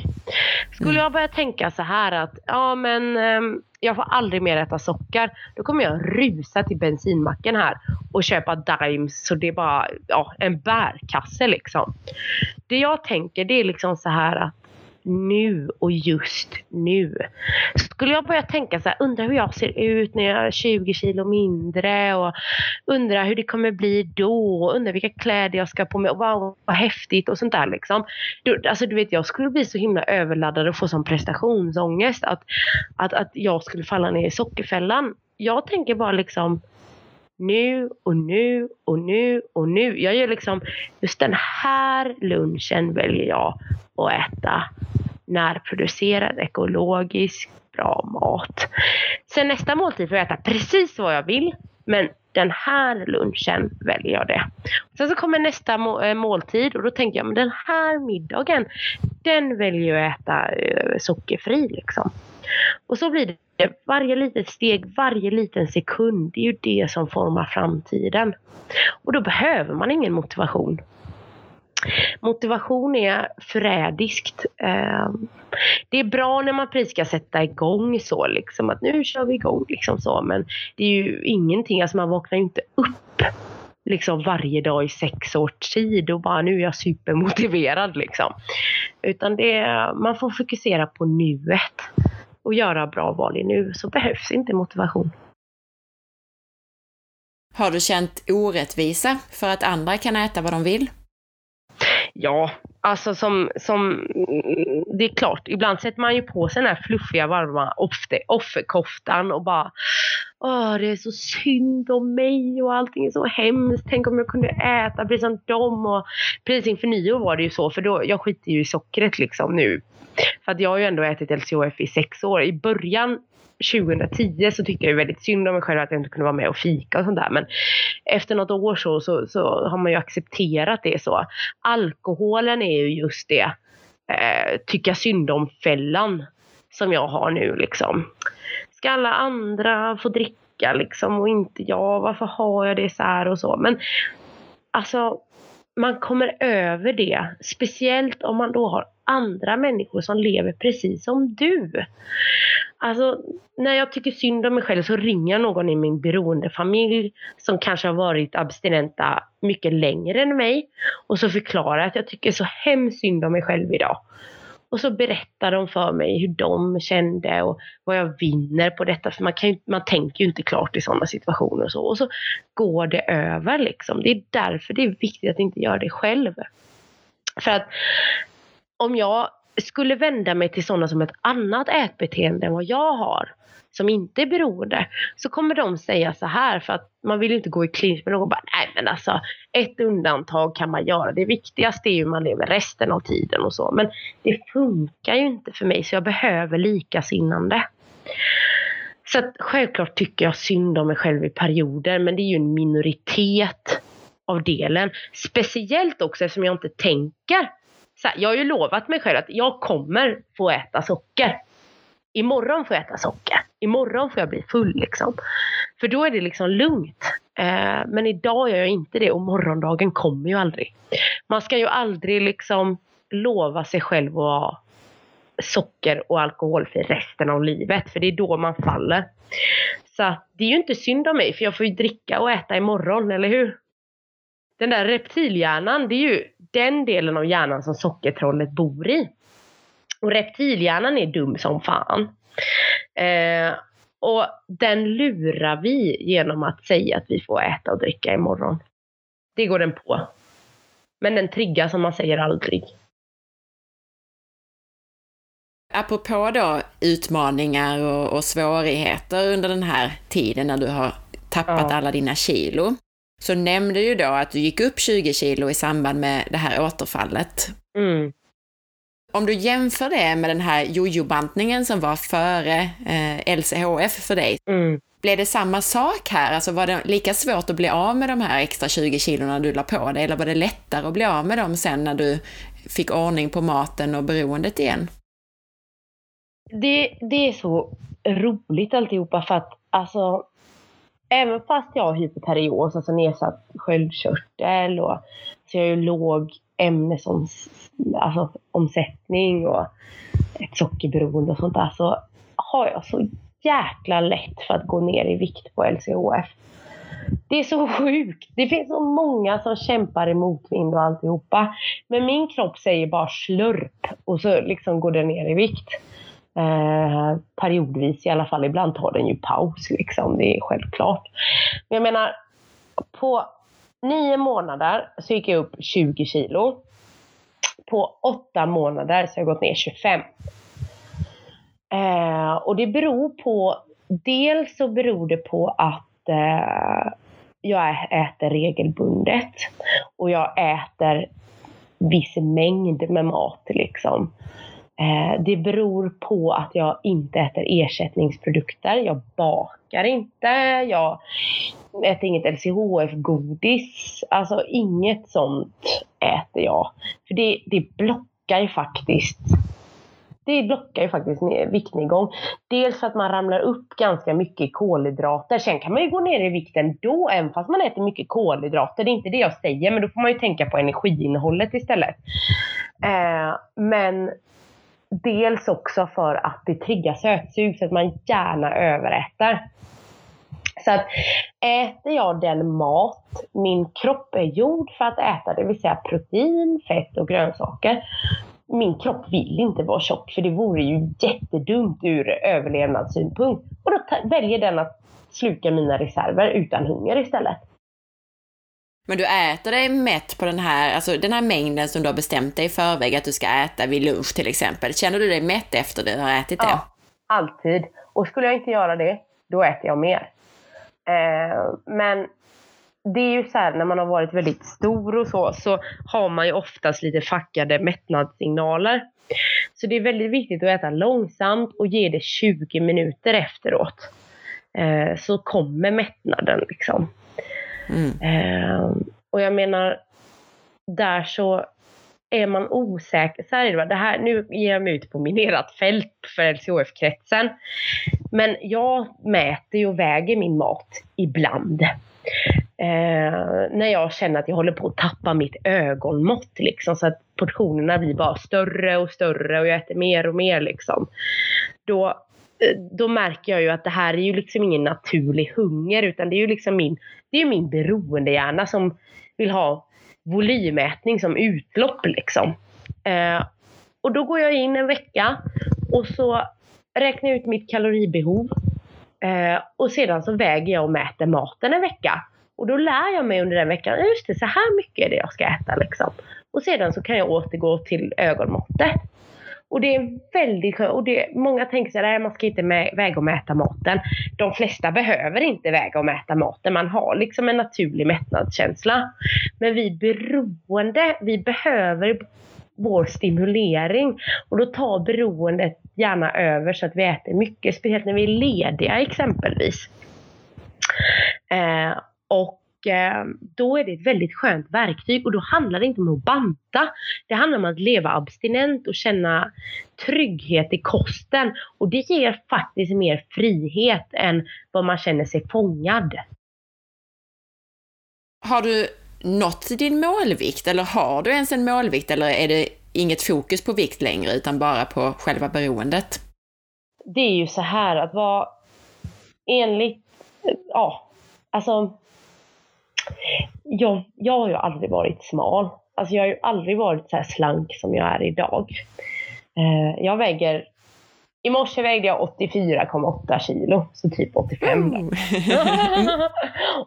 Skulle mm. jag börja tänka så här att ja men ehm, jag får aldrig mer äta socker. Då kommer jag rusa till bensinmacken här och köpa Dimes så det är bara ja, en bärkasse liksom. Det jag tänker det är liksom så här att nu och just nu. Skulle jag börja tänka så här, undra hur jag ser ut när jag är 20 kilo mindre och undra hur det kommer bli då, undra vilka kläder jag ska på mig, wow vad häftigt och sånt där liksom. Du, alltså du vet jag skulle bli så himla överladdad och få sån prestationsångest att, att, att jag skulle falla ner i sockerfällan. Jag tänker bara liksom nu och nu och nu och nu. Jag gör liksom, just den här lunchen väljer jag att äta närproducerad, ekologisk, bra mat. Sen nästa måltid får jag äta precis vad jag vill, men den här lunchen väljer jag det. Sen så kommer nästa eh, måltid och då tänker jag, men den här middagen, den väljer jag att äta eh, sockerfri liksom. Och så blir det varje litet steg, varje liten sekund, det är ju det som formar framtiden. Och då behöver man ingen motivation. Motivation är förrädiskt. Ehm, det är bra när man precis ska sätta igång så liksom att nu kör vi igång liksom så men det är ju ingenting, alltså man vaknar ju inte upp liksom varje dag i sex års tid och bara nu är jag supermotiverad liksom. Utan det, man får fokusera på nuet och göra bra val i nu så behövs inte motivation. Har du känt orättvisa för att andra kan äta vad de vill? Ja, alltså som, som det är klart, ibland sätter man ju på sig den här fluffiga varma offerkoftan och bara Åh, det är så synd om mig och allting är så hemskt. Tänk om jag kunde äta precis som dem. Och precis inför nyår var det ju så, för då, jag skiter ju i sockret liksom nu. För att jag har ju ändå ätit LCHF i sex år. I början 2010 så tyckte jag ju väldigt synd om mig själv att jag inte kunde vara med och fika och sånt där. Men efter något år så, så, så har man ju accepterat det så. Alkoholen är ju just det, eh, tycka synd om-fällan som jag har nu liksom. Ska alla andra få dricka liksom och inte jag? Varför har jag det så här och så? Men alltså, man kommer över det. Speciellt om man då har andra människor som lever precis som du. Alltså, när jag tycker synd om mig själv så ringer jag någon i min beroendefamilj som kanske har varit abstinenta mycket längre än mig och så förklarar jag att jag tycker så hemskt synd om mig själv idag. Och så berättar de för mig hur de kände och vad jag vinner på detta. För man, kan ju, man tänker ju inte klart i sådana situationer och så. Och så går det över liksom. Det är därför det är viktigt att inte göra det själv. För att om jag skulle vända mig till sådana som ett annat ätbeteende än vad jag har, som inte är beroende, så kommer de säga så här för att man vill inte gå i clinch med någon. Bara, Nej men alltså, ett undantag kan man göra. Det viktigaste är hur man lever resten av tiden och så. Men det funkar ju inte för mig så jag behöver likasinnande. Så att självklart tycker jag synd om mig själv i perioder men det är ju en minoritet av delen. Speciellt också eftersom jag inte tänker här, jag har ju lovat mig själv att jag kommer få äta socker. Imorgon får jag äta socker. Imorgon får jag bli full liksom. För då är det liksom lugnt. Eh, men idag gör jag inte det och morgondagen kommer ju aldrig. Man ska ju aldrig liksom lova sig själv att ha socker och alkoholfri resten av livet. För det är då man faller. Så det är ju inte synd om mig för jag får ju dricka och äta imorgon, eller hur? Den där reptilhjärnan, det är ju den delen av hjärnan som sockertrollet bor i. Och reptilhjärnan är dum som fan. Eh, och den lurar vi genom att säga att vi får äta och dricka imorgon. Det går den på. Men den triggar som man säger aldrig. Apropå då utmaningar och, och, svårigheter under den här tiden när du har tappat ja. alla dina kilo, så nämnde ju då att du gick upp 20 kilo i samband med det här återfallet. Mm. Om du jämför det med den här jojo-bantningen som var före eh, LCHF för dig, mm. blev det samma sak här? Alltså var det lika svårt att bli av med de här extra 20 kilona du la på dig, eller var det lättare att bli av med dem sen när du fick ordning på maten och beroendet igen? Det, det är så roligt alltihopa för att alltså även fast jag har hypoterios, alltså nedsatt sköldkörtel och så jag har ju låg ämnesomsättning alltså, och ett sockerberoende och sånt där så har jag så jäkla lätt för att gå ner i vikt på LCHF. Det är så sjukt. Det finns så många som kämpar i motvind och alltihopa. Men min kropp säger bara slurp och så liksom går den ner i vikt. Eh, periodvis i alla fall. Ibland tar den ju paus liksom. Det är självklart. Men jag menar, på nio månader så gick jag upp 20 kilo. På åtta månader så har jag gått ner 25. Eh, och det beror på, dels så beror det på att eh, jag äter regelbundet och jag äter viss mängd med mat liksom. Eh, det beror på att jag inte äter ersättningsprodukter. Jag bakar inte, jag äter inget LCHF-godis. Alltså inget sånt äter jag. För det, det blockar ju faktiskt det blockar ju faktiskt viktnedgång. Dels för att man ramlar upp ganska mycket kolhydrater. Sen kan man ju gå ner i vikt ändå, även fast man äter mycket kolhydrater. Det är inte det jag säger, men då får man ju tänka på energiinnehållet istället. Eh, men dels också för att det triggar sötsug så att man gärna överäter. Så att äter jag den mat min kropp är gjord för att äta, det vill säga protein, fett och grönsaker. Min kropp vill inte vara tjock för det vore ju jättedumt ur överlevnadssynpunkt. Och då väljer den att sluka mina reserver utan hunger istället. Men du äter dig mätt på den här, alltså den här mängden som du har bestämt dig i förväg att du ska äta vid lunch till exempel. Känner du dig mätt efter du har ätit det? Ja, alltid. Och skulle jag inte göra det, då äter jag mer. Eh, men det är ju så här när man har varit väldigt stor och så, så har man ju oftast lite fackade mättnadssignaler. Så det är väldigt viktigt att äta långsamt och ge det 20 minuter efteråt. Eh, så kommer mättnaden liksom. Mm. Eh, och jag menar, där så är man osäker. Så här är det, det här, nu ger jag mig ut på minerat fält för LCHF-kretsen. Men jag mäter och väger min mat ibland. Eh, när jag känner att jag håller på att tappa mitt ögonmått. Liksom, så att portionerna blir bara större och större och jag äter mer och mer. Liksom. Då, Eh, då märker jag ju att det här är ju liksom ingen naturlig hunger utan det är ju liksom min, det är min beroendehjärna som vill ha volymätning som utlopp. Liksom. Eh, och då går jag in en vecka och så räknar jag ut mitt kaloribehov. Eh, och sedan så väger jag och mäter maten en vecka. Och då lär jag mig under den veckan, just det, så här mycket är det jag ska äta. Liksom. Och sedan så kan jag återgå till ögonmåttet. Och det är väldigt skönt. Och det, många tänker så här, man ska inte väga och mäta maten. De flesta behöver inte väga och mäta maten. Man har liksom en naturlig mättnadskänsla. Men vi beroende, vi behöver vår stimulering. Och då tar beroendet gärna över så att vi äter mycket, speciellt när vi är lediga exempelvis. Eh, och eh, då är det ett väldigt skönt verktyg och då handlar det inte om att banta. Det handlar om att leva abstinent och känna trygghet i kosten. Och det ger faktiskt mer frihet än vad man känner sig fångad. Har du nått din målvikt eller har du ens en målvikt eller är det inget fokus på vikt längre utan bara på själva beroendet? Det är ju så här att vara enligt, ja, alltså jag, jag har ju aldrig varit smal. Alltså jag har ju aldrig varit så här slank som jag är idag. Eh, jag väger i morse vägde jag 84,8 kilo, så typ 85 oh.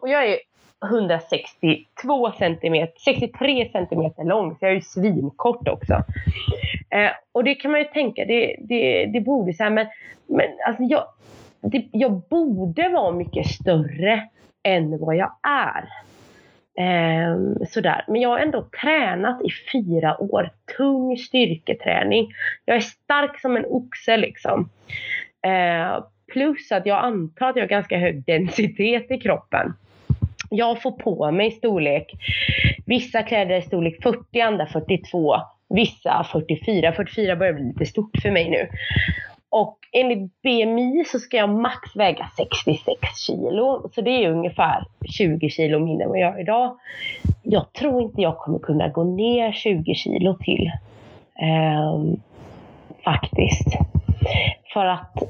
och jag är 162 centimeter, 63 centimeter lång, så jag är ju svinkort också. Eh, och det kan man ju tänka, det, det, det borde så här, men, men alltså jag, det, jag borde vara mycket större än vad jag är. Eh, sådär. Men jag har ändå tränat i fyra år. Tung styrketräning. Jag är stark som en oxe liksom. Eh, plus att jag antar att jag har ganska hög densitet i kroppen. Jag får på mig storlek. Vissa kläder är storlek 40, andra 42. Vissa 44. 44 börjar bli lite stort för mig nu. Och enligt BMI så ska jag max väga 66 kilo. Så det är ungefär 20 kilo mindre än vad jag gör idag. Jag tror inte jag kommer kunna gå ner 20 kilo till. Um, faktiskt. För att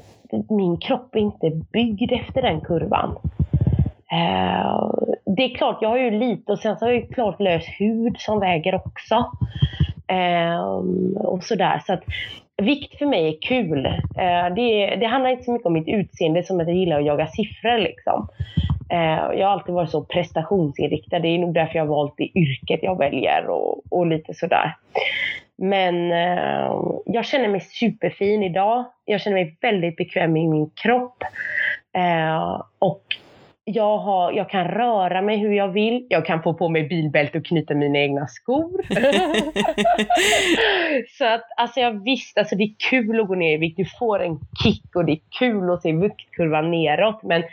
min kropp är inte byggd efter den kurvan. Uh, det är klart, jag har ju lite och sen så har jag ju klart lös hud som väger också. Um, och sådär. Så att Vikt för mig är kul. Eh, det, det, handlar inte så mycket om mitt utseende som att jag gillar att jaga siffror. Liksom. Eh, jag har alltid varit så prestationsinriktad. Det är nog därför jag har valt det yrket jag väljer och, och lite sådär. Men eh, jag känner mig superfin idag. Jag känner mig väldigt bekväm i min kropp. och jag, har, jag kan röra mig hur jag vill. Jag kan få på mig bilbälte och knyta mina egna skor. så att alltså jag visste, alltså det är kul att gå ner i vikt. Du får en kick och det är kul att se viktkurvan neråt. Men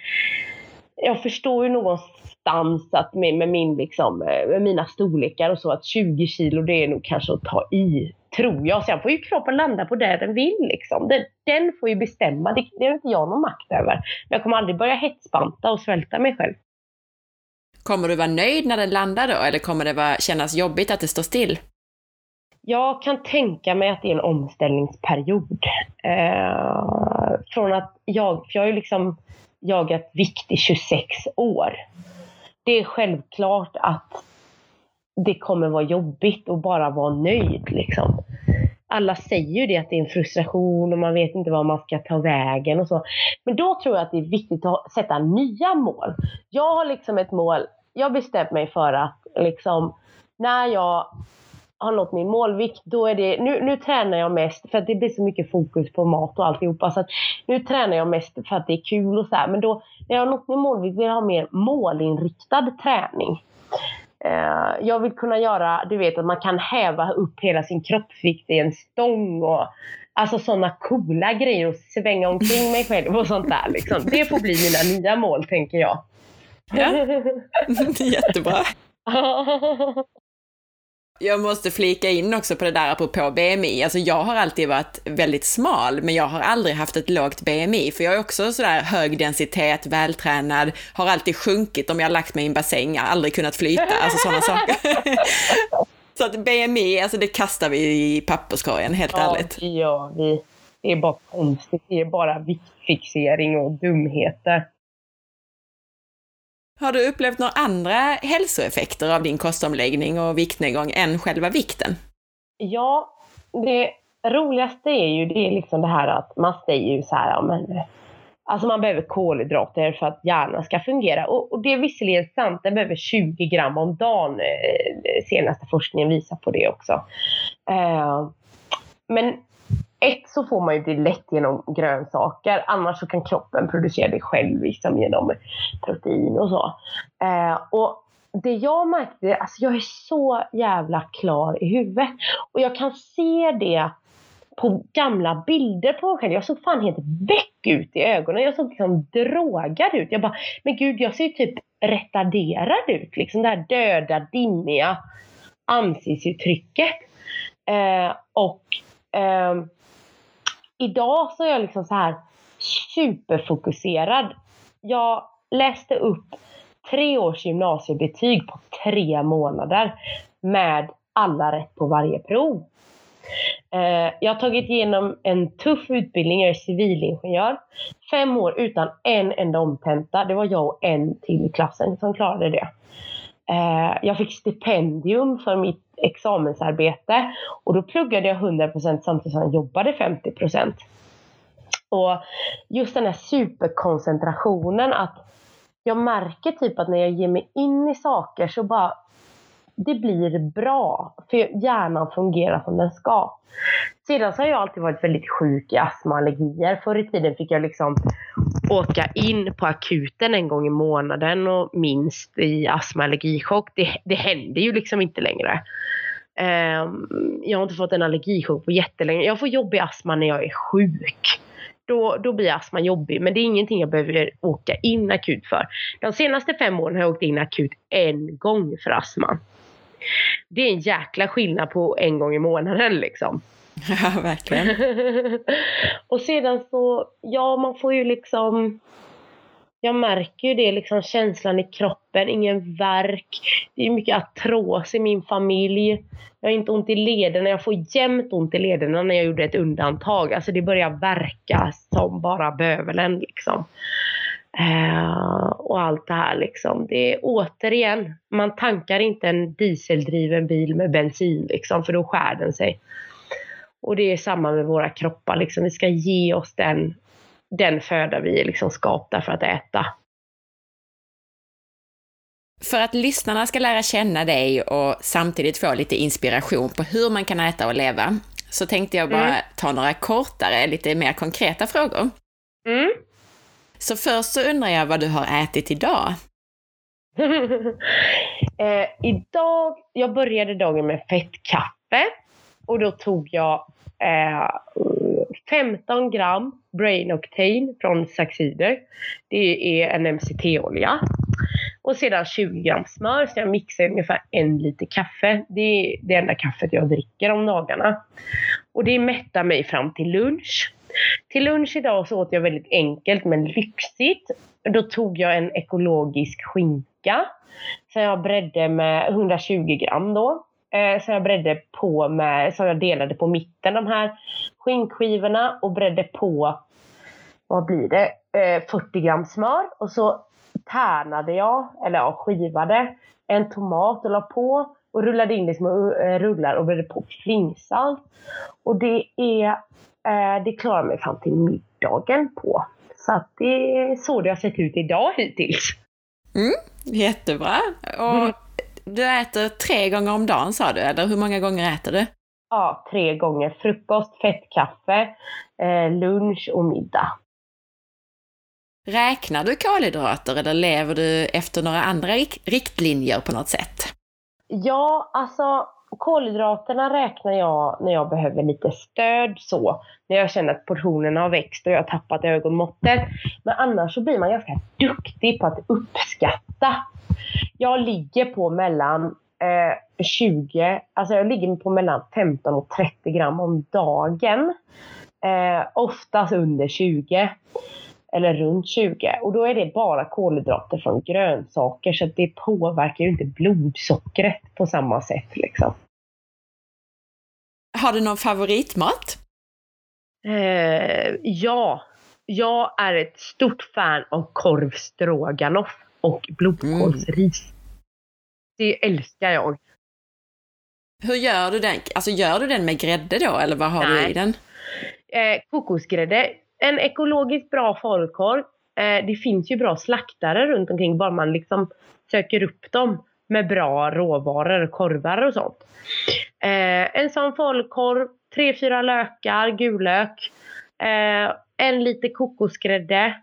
jag förstår ju någonstans att med, med, min, liksom, med mina storlekar och så att 20 kilo det är nog kanske att ta i tror jag. Sen får ju kroppen landa på det den vill. Liksom. Den, den får ju bestämma. Det, det har inte jag någon makt över. Men jag kommer aldrig börja hetsbanta och svälta mig själv. Kommer du vara nöjd när den landar då, eller kommer det vara, kännas jobbigt att det står still? Jag kan tänka mig att det är en omställningsperiod. Eh, från att jag, för jag har ju liksom jagat vikt i 26 år. Det är självklart att det kommer vara jobbigt att bara vara nöjd. Liksom. Alla säger ju det att det är en frustration och man vet inte vad man ska ta vägen och så. Men då tror jag att det är viktigt att sätta nya mål. Jag har liksom ett mål jag bestämt mig för att liksom, när jag har nått min målvikt, då är det, nu, nu tränar jag mest för att det blir så mycket fokus på mat och alltihopa. Så att nu tränar jag mest för att det är kul och så här. Men då, när jag har nått min målvikt vill jag ha mer målinriktad träning. Uh, jag vill kunna göra, du vet att man kan häva upp hela sin kroppsvikt i en stång och Alltså sådana coola grejer och svänga omkring mig själv och sånt där. Liksom. Det får bli mina nya mål tänker jag. Ja, jättebra. Jag måste flika in också på det där apropå BMI. Alltså jag har alltid varit väldigt smal, men jag har aldrig haft ett lågt BMI, för jag är också sådär hög densitet, vältränad, har alltid sjunkit om jag har lagt mig i en bassäng, aldrig kunnat flyta, alltså sådana saker. Så att BMI, alltså det kastar vi i papperskorgen, helt ja, ärligt. Ja, vi. Det är bara konstigt, det är bara viktfixering och dumheter. Har du upplevt några andra hälsoeffekter av din kostomläggning och viktnedgång än själva vikten? Ja, det roligaste är ju det, är liksom det här att man säger ju så här, ja, men, alltså man behöver kolhydrater för att hjärnan ska fungera. Och, och det är visserligen sant, den behöver 20 gram om dagen. Eh, senaste forskningen visar på det också. Eh, men ett så får man ju det lätt genom grönsaker, annars så kan kroppen producera det själv liksom, genom protein och så. Eh, och det jag märkte, alltså jag är så jävla klar i huvudet. Och jag kan se det på gamla bilder på mig själv. Jag såg fan helt väck ut i ögonen. Jag såg liksom drogad ut. Jag bara, men gud jag ser ju typ retarderad ut. Liksom det här döda, dimmiga ansiktsuttrycket. Eh, och eh, idag så är jag liksom så här superfokuserad. Jag läste upp tre års gymnasiebetyg på tre månader med alla rätt på varje prov. Eh, jag har tagit igenom en tuff utbildning, jag är civilingenjör. Fem år utan en enda omtenta. Det var jag och en till i klassen som klarade det. Eh, jag fick stipendium för mitt examensarbete och då pluggade jag 100% samtidigt som jag jobbade 50%. Och just den här superkoncentrationen att jag märker typ att när jag ger mig in i saker så bara det blir bra. För hjärnan fungerar som den ska. Sedan så har jag alltid varit väldigt sjuk i astma och allergier. Förr i tiden fick jag liksom åka in på akuten en gång i månaden och minst i astma och allergichock. Det, det händer ju liksom inte längre. Um, jag har inte fått en allergichock på jättelänge. Jag får jobbig astma när jag är sjuk. Då, då blir astman jobbig, men det är ingenting jag behöver åka in akut för. De senaste fem åren har jag åkt in akut en gång för astma. Det är en jäkla skillnad på en gång i månaden liksom. Ja, verkligen. och sedan så, ja man får ju liksom jag märker ju det, liksom känslan i kroppen, ingen värk. Det är mycket artros i min familj. Jag har inte ont i lederna, jag får jämt ont i lederna när jag gjorde ett undantag. Alltså det börjar verka som bara bövelen liksom. Uh, och allt det här liksom. Det är återigen, man tankar inte en dieseldriven bil med bensin liksom, för då skär den sig. Och det är samma med våra kroppar liksom. Vi ska ge oss den, den föda vi är liksom skapta för att äta. För att lyssnarna ska lära känna dig och samtidigt få lite inspiration på hur man kan äta och leva, så tänkte jag bara mm. ta några kortare, lite mer konkreta frågor. Mm. Så först så undrar jag vad du har ätit idag? eh, idag, jag började dagen med fettkaffe och då tog jag eh, 15 gram Brain Octane från Saxider. Det är en MCT-olja. Och sedan 20 gram smör, så jag mixar ungefär en liter kaffe. Det är det enda kaffet jag dricker om dagarna. Och det mättar mig fram till lunch. Till lunch idag så åt jag väldigt enkelt men lyxigt. Då tog jag en ekologisk skinka. Som jag bredde med 120 gram då. Eh, som jag bredde på med, som jag delade på mitten de här skinkskivorna och bredde på, vad blir det, eh, 40 gram smör. Och så tärnade jag, eller ja, skivade en tomat och la på och rullade in det i små eh, rullar och bredde på flingsalt. Och det är Eh, det klarar mig fram till middagen på. Så att det är så det har sett ut idag hittills. Mm, jättebra. Och mm. Du äter tre gånger om dagen sa du, eller hur många gånger äter du? Ja, tre gånger. Frukost, fettkaffe, eh, lunch och middag. Räknar du kolhydrater eller lever du efter några andra riktlinjer på något sätt? Ja, alltså kolhydraterna räknar jag när jag behöver lite stöd så. När jag känner att portionerna har växt och jag har tappat ögonmåttet. Men annars så blir man ganska duktig på att uppskatta. Jag ligger på mellan eh, 20, alltså jag ligger på mellan 15 och 30 gram om dagen. Eh, oftast under 20 eller runt 20. Och då är det bara kolhydrater från grönsaker så det påverkar ju inte blodsockret på samma sätt. Liksom. Har du någon favoritmat? Eh, ja, jag är ett stort fan av korv stroganoff och blodkålsris. Mm. Det älskar jag. Hur gör du den? Alltså gör du den med grädde då eller vad har Nej. du i den? Eh, kokosgrädde en ekologiskt bra falukorv. Eh, det finns ju bra slaktare runt omkring bara man liksom söker upp dem med bra råvaror, korvar och sånt. Eh, en sån falukorv, tre, fyra lökar, gulök, eh, en liter kokosgrädde,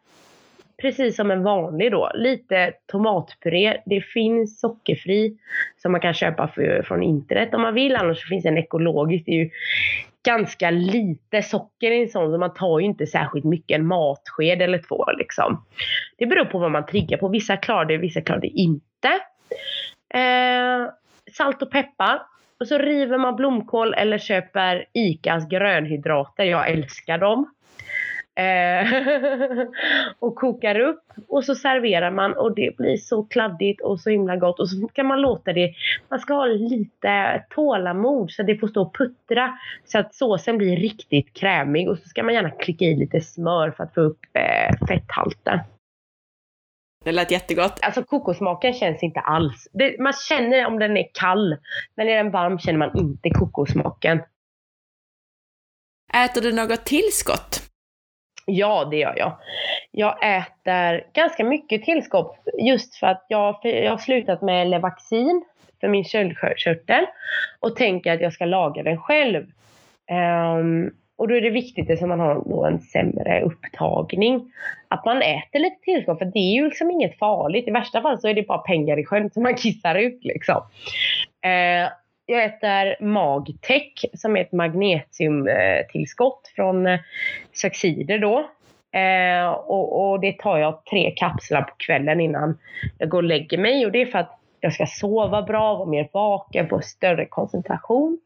precis som en vanlig då. Lite tomatpuré. Det finns sockerfri som man kan köpa för, från internet om man vill. Annars finns en ekologisk. Det är ju ganska lite socker i en sån så man tar ju inte särskilt mycket, en matsked eller två liksom. Det beror på vad man triggar på. Vissa klarar det, vissa klarar det inte. Eh, salt och peppar. Och så river man blomkål eller köper ICAs grönhydrater. Jag älskar dem. Eh, och kokar upp och så serverar man och det blir så kladdigt och så himla gott och så kan man låta det, man ska ha lite tålamod så att det får stå och puttra så att såsen blir riktigt krämig och så ska man gärna klicka i lite smör för att få upp eh, fetthalten. Det lät jättegott. Alltså kokosmaken känns inte alls. Det, man känner om den är kall, men är den varm känner man inte kokosmaken. Äter du något tillskott? Ja, det gör jag. Jag äter ganska mycket tillskott just för att jag, för jag har slutat med Levaxin för min köldkörtel och tänker att jag ska laga den själv. Um, och då är det viktigt eftersom man har då en sämre upptagning att man äter lite tillskott för det är ju liksom inget farligt. I värsta fall så är det bara pengar i sjön som man kissar ut liksom. Uh, jag äter Magtech som är ett magnesiumtillskott från eh, Saxider då. Eh, och, och, det tar jag tre kapslar på kvällen innan jag går och lägger mig. Och det är för att jag ska sova bra, vara mer vaken, få större koncentration.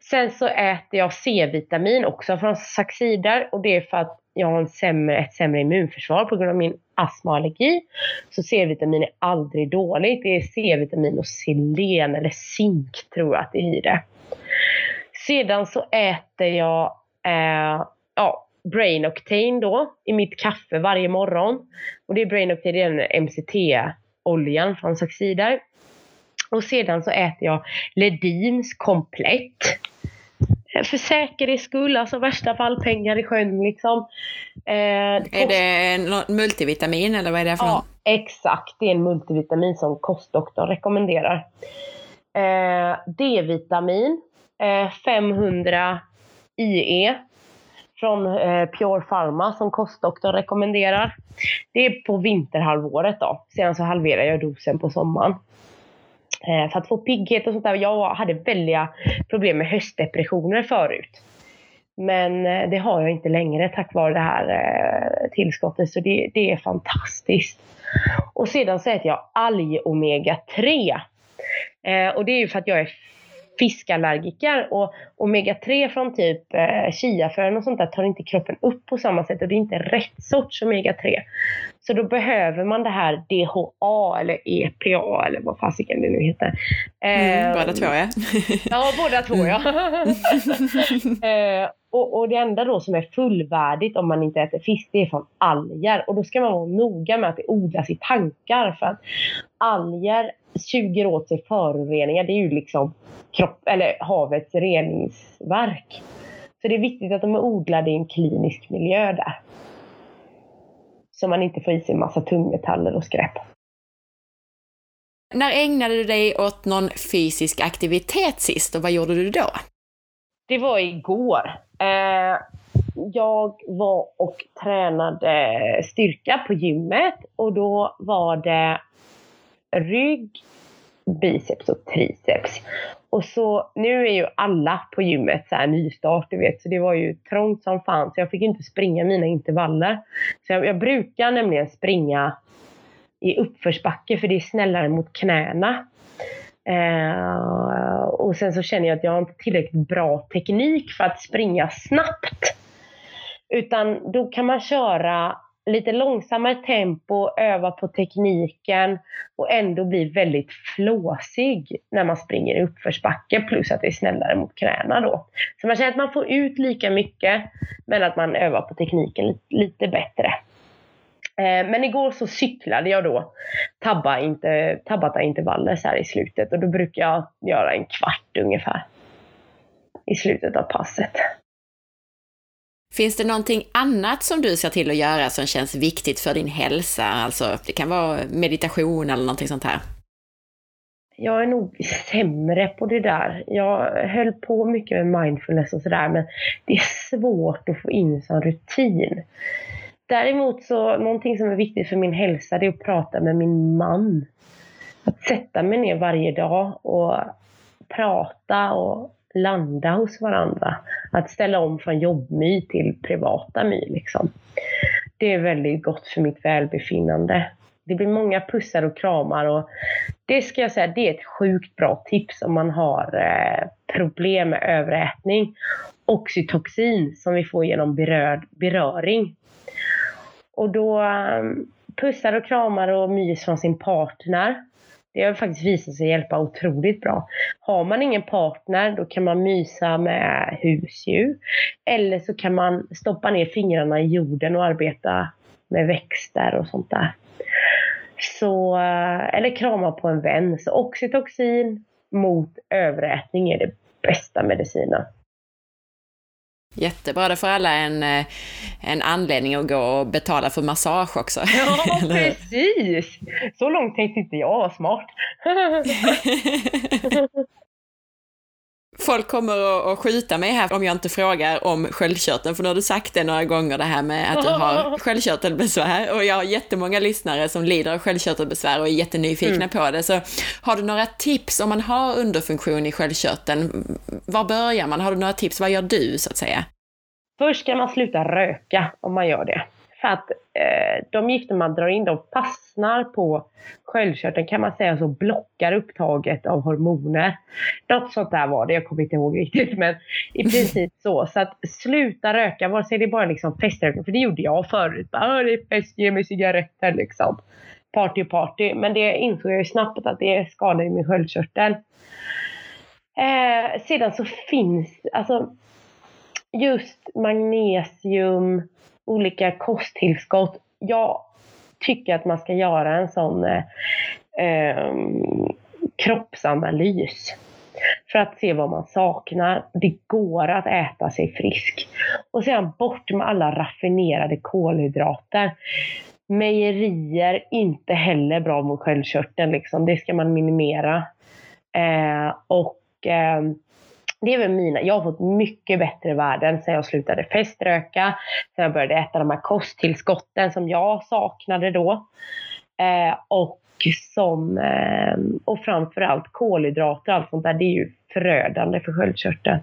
Sen så äter jag C-vitamin också från Saxider och det är för att jag har en sämre, ett sämre immunförsvar på grund av min astma och allergi. Så C-vitamin är aldrig dåligt. Det är C-vitamin och selen eller zink tror jag att det är i det. Sedan så äter jag eh, ja, Brain Octane då i mitt kaffe varje morgon. Och det är Brain Octane, det är den MCT-oljan från Saxider. Och sedan så äter jag Ledins komplett för säkerhets skull, alltså värsta fall pengar i sjön liksom. Eh, är det multivitamin eller vad är det för Ja, exakt. Det är en multivitamin som kostdoktorn rekommenderar. Eh, D-vitamin, eh, 500 IE från eh, Pure Pharma som kostdoktorn rekommenderar. Det är på vinterhalvåret då. Sedan så halverar jag dosen på sommaren. Eh, för att få pigghet och sånt där. Jag hade väldiga problem med höstdepressioner förut. Men eh, det har jag inte längre tack vare det här eh, tillskottet. Så det, det är fantastiskt. Och sedan så äter jag alg omega 3. Eh, och det är ju för att jag är fiskallergiker och omega-3 från typ eh, chiafrön och sånt där tar inte kroppen upp på samma sätt och det är inte rätt sorts omega-3. Så då behöver man det här DHA eller EPA eller vad fasiken det nu heter. Mm, båda två ja. ja, båda två ja. eh, och, och, det enda då som är fullvärdigt om man inte äter fisk, det är från alger. Och då ska man vara noga med att det odlas i tankar för att alger suger åt sig föroreningar. Det är ju liksom kropp, eller havets reningsverk. Så det är viktigt att de är odlade i en klinisk miljö där. Så man inte får i sig en massa tungmetaller och skräp. När ägnade du dig åt någon fysisk aktivitet sist och vad gjorde du då? Det var igår. Eh, jag var och tränade styrka på gymmet och då var det rygg, biceps och triceps. Och så, nu är ju alla på gymmet så här nystart, du vet, så det var ju trångt som fan, så jag fick inte springa mina intervaller. Så jag, jag brukar nämligen springa i uppförsbacke för det är snällare mot knäna. Eh, och sen så känner jag att jag har inte tillräckligt bra teknik för att springa snabbt. Utan då kan man köra lite långsammare tempo, öva på tekniken och ändå bli väldigt flåsig när man springer i uppförsbacke plus att det är snällare mot knäna då. Så man känner att man får ut lika mycket men att man övar på tekniken lite, lite bättre. Eh, men igår så cyklade jag då tabba, inte, Tabata-intervaller så här i slutet och då brukar jag göra en kvart ungefär i slutet av passet. Finns det någonting annat som du ser till att göra som känns viktigt för din hälsa? Alltså, det kan vara meditation eller någonting sånt här. Jag är nog sämre på det där. Jag höll på mycket med mindfulness och sådär, men det är svårt att få in som rutin. Däremot så, någonting som är viktigt för min hälsa, det är att prata med min man. Att sätta mig ner varje dag och prata och landa hos varandra. Att ställa om från jobbmy till privata my. Liksom. Det är väldigt gott för mitt välbefinnande. Det blir många pussar och kramar och det ska jag säga, det är ett sjukt bra tips om man har eh, problem med överätning. Oxytoxin som vi får genom berör, beröring. Och då eh, pussar och kramar och mys från sin partner det har faktiskt visat sig hjälpa otroligt bra. Har man ingen partner då kan man mysa med husdjur. Eller så kan man stoppa ner fingrarna i jorden och arbeta med växter och sånt där. Så, eller krama på en vän. Så oxytocin mot överätning är det bästa medicinen. Jättebra, det får alla en, eh, en anledning att gå och betala för massage också. Ja, precis! Så långt tänkte inte jag, smart. Folk kommer att skjuta mig här om jag inte frågar om sköldkörteln, för nu har du sagt det några gånger det här med att du har sköldkörtelbesvär och jag har jättemånga lyssnare som lider av sköldkörtelbesvär och är jättenyfikna mm. på det. Så har du några tips om man har underfunktion i sköldkörteln? Var börjar man? Har du några tips? Vad gör du så att säga? Först ska man sluta röka om man gör det. För att eh, de gifter man drar in, de fastnar på sköldkörteln kan man säga så blockar upptaget av hormoner. Något sånt där var det, jag kommer inte ihåg riktigt men i princip så. Så att sluta röka, vare sig det är bara liksom feströkning, för det gjorde jag förut. Bara, det är fest, ge mig cigaretter liksom. Party party. Men det insåg jag ju snabbt att det skadar min sköldkörtel. Eh, sedan så finns, alltså just magnesium, olika kosttillskott. Jag tycker att man ska göra en sån eh, ehm, kroppsanalys för att se vad man saknar. Det går att äta sig frisk. Och sedan bort med alla raffinerade kolhydrater. Mejerier, inte heller bra mot sköldkörteln. Liksom. Det ska man minimera. Eh, och eh, det är väl mina, jag har fått mycket bättre värden sen jag slutade feströka, sen jag började äta de här kosttillskotten som jag saknade då. Eh, och som, eh, och framförallt kolhydrater och allt sånt där, det är ju förödande för sköldkörteln.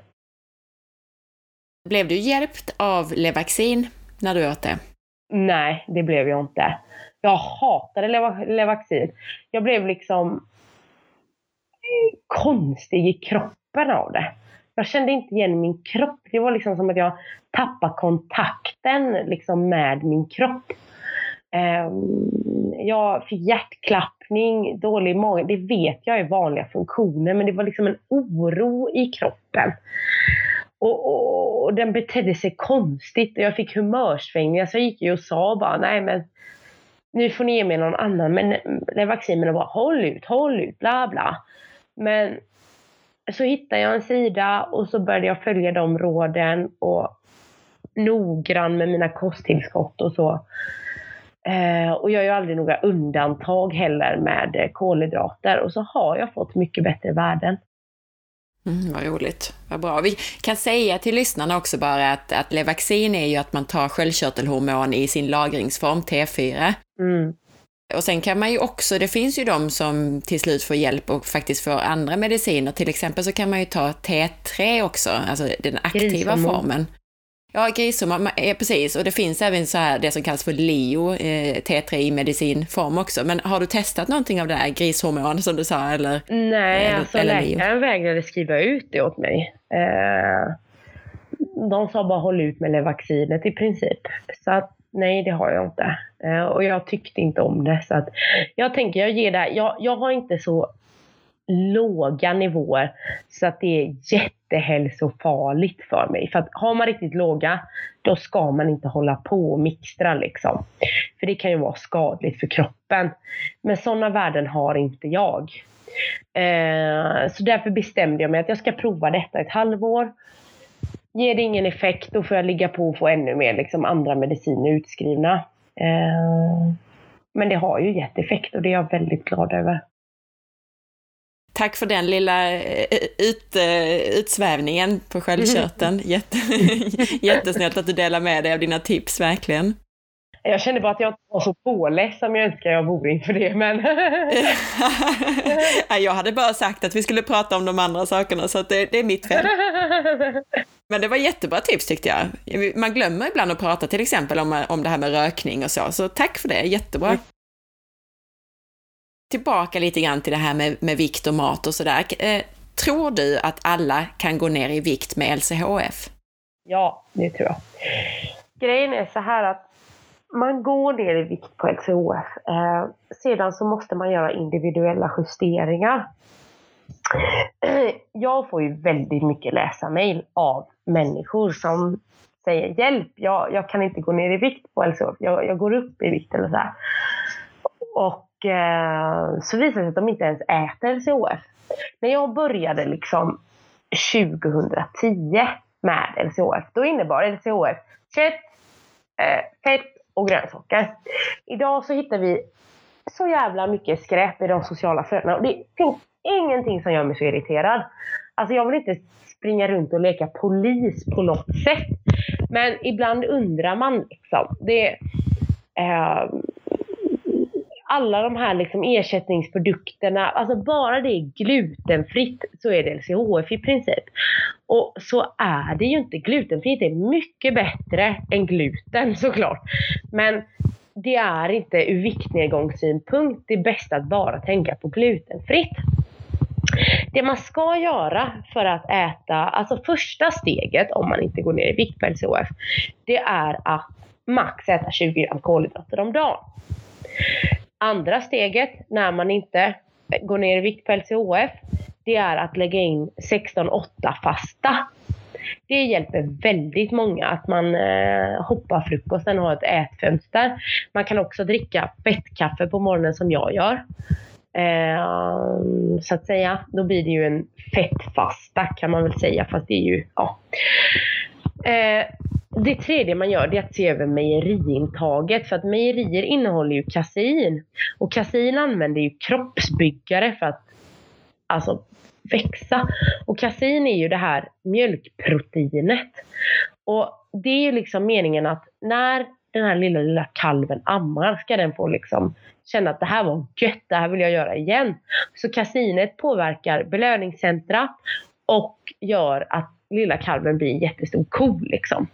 Blev du hjälpt av Levaxin när du åt det? Nej, det blev jag inte. Jag hatade Levaxin. Jag blev liksom konstig i kroppen av det jag kände inte igen min kropp. Det var liksom som att jag tappade kontakten liksom med min kropp. Ehm, jag fick hjärtklappning, dålig mage. Det vet jag är vanliga funktioner, men det var liksom en oro i kroppen. Och, och, och den betedde sig konstigt och jag fick humörsvängningar. Så jag gick ju och sa bara, nej men nu får ni ge mig någon annan. Men det vaccin, bara håll ut, håll ut, bla bla. Men så hittade jag en sida och så började jag följa de råden och noggrann med mina kosttillskott och så. Eh, och jag gör aldrig några undantag heller med kolhydrater. Och så har jag fått mycket bättre värden. Mm, vad roligt, vad bra. Vi kan säga till lyssnarna också bara att, att Levaxin är ju att man tar sköldkörtelhormon i sin lagringsform, T4. Mm. Och sen kan man ju också, det finns ju de som till slut får hjälp och faktiskt får andra mediciner. Till exempel så kan man ju ta T3 också, alltså den aktiva Grishormon. formen. Ja, grishormon, ja, precis. Och det finns även så här det som kallas för LEO, eh, T3 i medicinform också. Men har du testat någonting av det här grishormon som du sa? Eller, Nej, eller, alltså eller läkaren vägrade skriva ut det åt mig. Eh, de sa bara håll ut med det vaccinet i princip. Så att nej, det har jag inte. Eh, och jag tyckte inte om det. Så att jag tänker, jag ger det jag, jag har inte så låga nivåer så att det är jättehälsofarligt för mig. För att har man riktigt låga, då ska man inte hålla på och mixtra liksom. För det kan ju vara skadligt för kroppen. Men sådana värden har inte jag. Eh, så därför bestämde jag mig att jag ska prova detta ett halvår. Ger det ingen effekt, då får jag ligga på och få ännu mer liksom, andra mediciner utskrivna. Eh, men det har ju gett effekt och det är jag väldigt glad över. Tack för den lilla eh, ut, eh, utsvävningen på sköldkörteln. Jätte, jättesnällt att du delar med dig av dina tips, verkligen. Jag kände bara att jag inte var så påläst som jag önskar jag vore inför det, men... jag hade bara sagt att vi skulle prata om de andra sakerna, så det, det är mitt fel. Men det var jättebra tips tyckte jag. Man glömmer ibland att prata till exempel om, om det här med rökning och så, så tack för det, jättebra tillbaka lite grann till det här med, med vikt och mat och sådär. Eh, tror du att alla kan gå ner i vikt med LCHF? Ja, det tror jag. Grejen är så här att man går ner i vikt på LCHF. Eh, sedan så måste man göra individuella justeringar. Jag får ju väldigt mycket läsa-mail av människor som säger hjälp, jag, jag kan inte gå ner i vikt på LCHF, jag, jag går upp i vikt eller så här. Och eh, så visar det sig att de inte ens äter LCHF. När jag började liksom 2010 med LCHF, då innebar LCHF kött, eh, fett och grönsaker. Idag så hittar vi så jävla mycket skräp i de sociala flödena och det finns ingenting som gör mig så irriterad. Alltså jag vill inte springa runt och leka polis på något sätt. Men ibland undrar man liksom. Det, eh, alla de här liksom ersättningsprodukterna, alltså bara det är glutenfritt så är det LCHF i princip. Och så är det ju inte. Glutenfritt är mycket bättre än gluten såklart. Men det är inte ur viktnedgångssynpunkt det bästa att bara tänka på glutenfritt. Det man ska göra för att äta, alltså första steget om man inte går ner i vikt på LCHF, det är att max äta 20 gram kolhydrater om dagen. Andra steget, när man inte går ner i vikt på LCHF, det är att lägga in 16-8 fasta. Det hjälper väldigt många att man eh, hoppar frukosten och har ett ätfönster. Man kan också dricka fettkaffe på morgonen som jag gör. Eh, så att säga, då blir det ju en fettfasta kan man väl säga, fast det är ju, ja. Eh, det tredje man gör är att se över mejeriintaget för att mejerier innehåller ju kasein. Och kasein använder ju kroppsbyggare för att alltså, växa. Och kasein är ju det här mjölkproteinet. Och det är ju liksom meningen att när den här lilla, lilla kalven ammar ska den få liksom känna att det här var gött, det här vill jag göra igen. Så kasinet påverkar belöningscentra och gör att lilla kalven blir en jättestor ko liksom.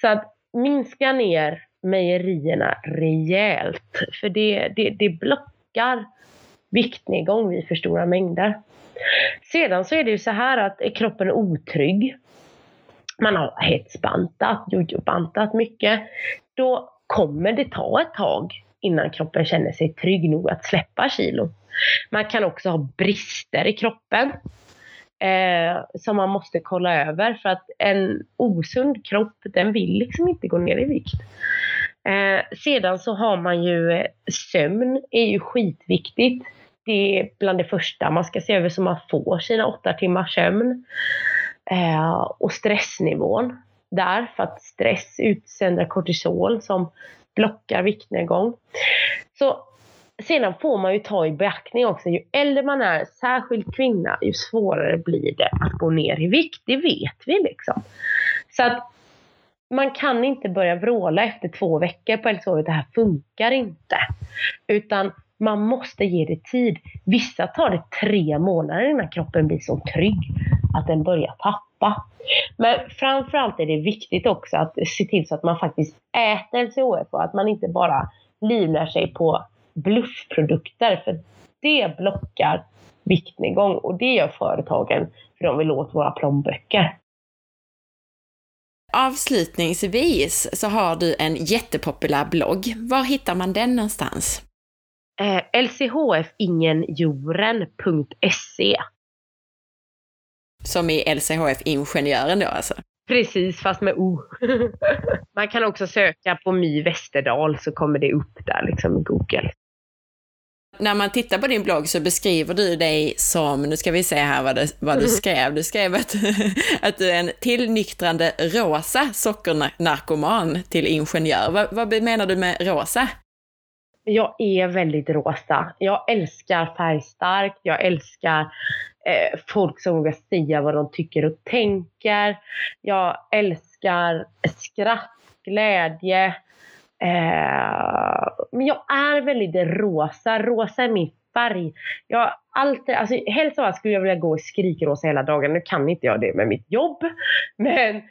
Så att minska ner mejerierna rejält. För det, det, det blockar viktnedgång vid för stora mängder. Sedan så är det ju så här att är kroppen otrygg, man har hetsbantat, jojobantat mycket, då kommer det ta ett tag innan kroppen känner sig trygg nog att släppa kilo. Man kan också ha brister i kroppen eh, som man måste kolla över för att en osund kropp den vill liksom inte gå ner i vikt. Eh, sedan så har man ju eh, sömn är ju skitviktigt. Det är bland det första man ska se över så man får sina åtta timmars sömn. Eh, och stressnivån där för att stress utsöndrar kortisol som blockar viktnedgång. Så sedan får man ju ta i beaktning också, ju äldre man är, särskilt kvinna, ju svårare blir det att gå ner i vikt. Det vet vi liksom. Så att man kan inte börja vråla efter två veckor på LCHF, det här funkar inte. Utan man måste ge det tid. Vissa tar det tre månader innan kroppen blir så trygg att den börjar tappa. Men framförallt är det viktigt också att se till så att man faktiskt äter LCHF och att man inte bara livnär sig på bluffprodukter. För det blockar viktnedgång och det gör företagen för de vill åt våra plånböcker. Avslutningsvis så har du en jättepopulär blogg. Var hittar man den någonstans? Eh, lchfingenjoren.se Som i LCHF-ingenjören då alltså? Precis, fast med O. Man kan också söka på My Westerdahl så kommer det upp där liksom i Google. När man tittar på din blogg så beskriver du dig som, nu ska vi se här vad, det, vad du skrev, du skrev att, att du är en tillnyktrande rosa sockernarkoman till ingenjör. Vad, vad menar du med rosa? Jag är väldigt rosa. Jag älskar färgstarkt, jag älskar eh, folk som vågar säga vad de tycker och tänker. Jag älskar skratt, glädje. Eh, men jag är väldigt rosa. Rosa är min färg. Jag alltid, alltså, helst av allt skulle jag vilja gå i skrikrosa hela dagen. Nu kan inte jag det med mitt jobb. Men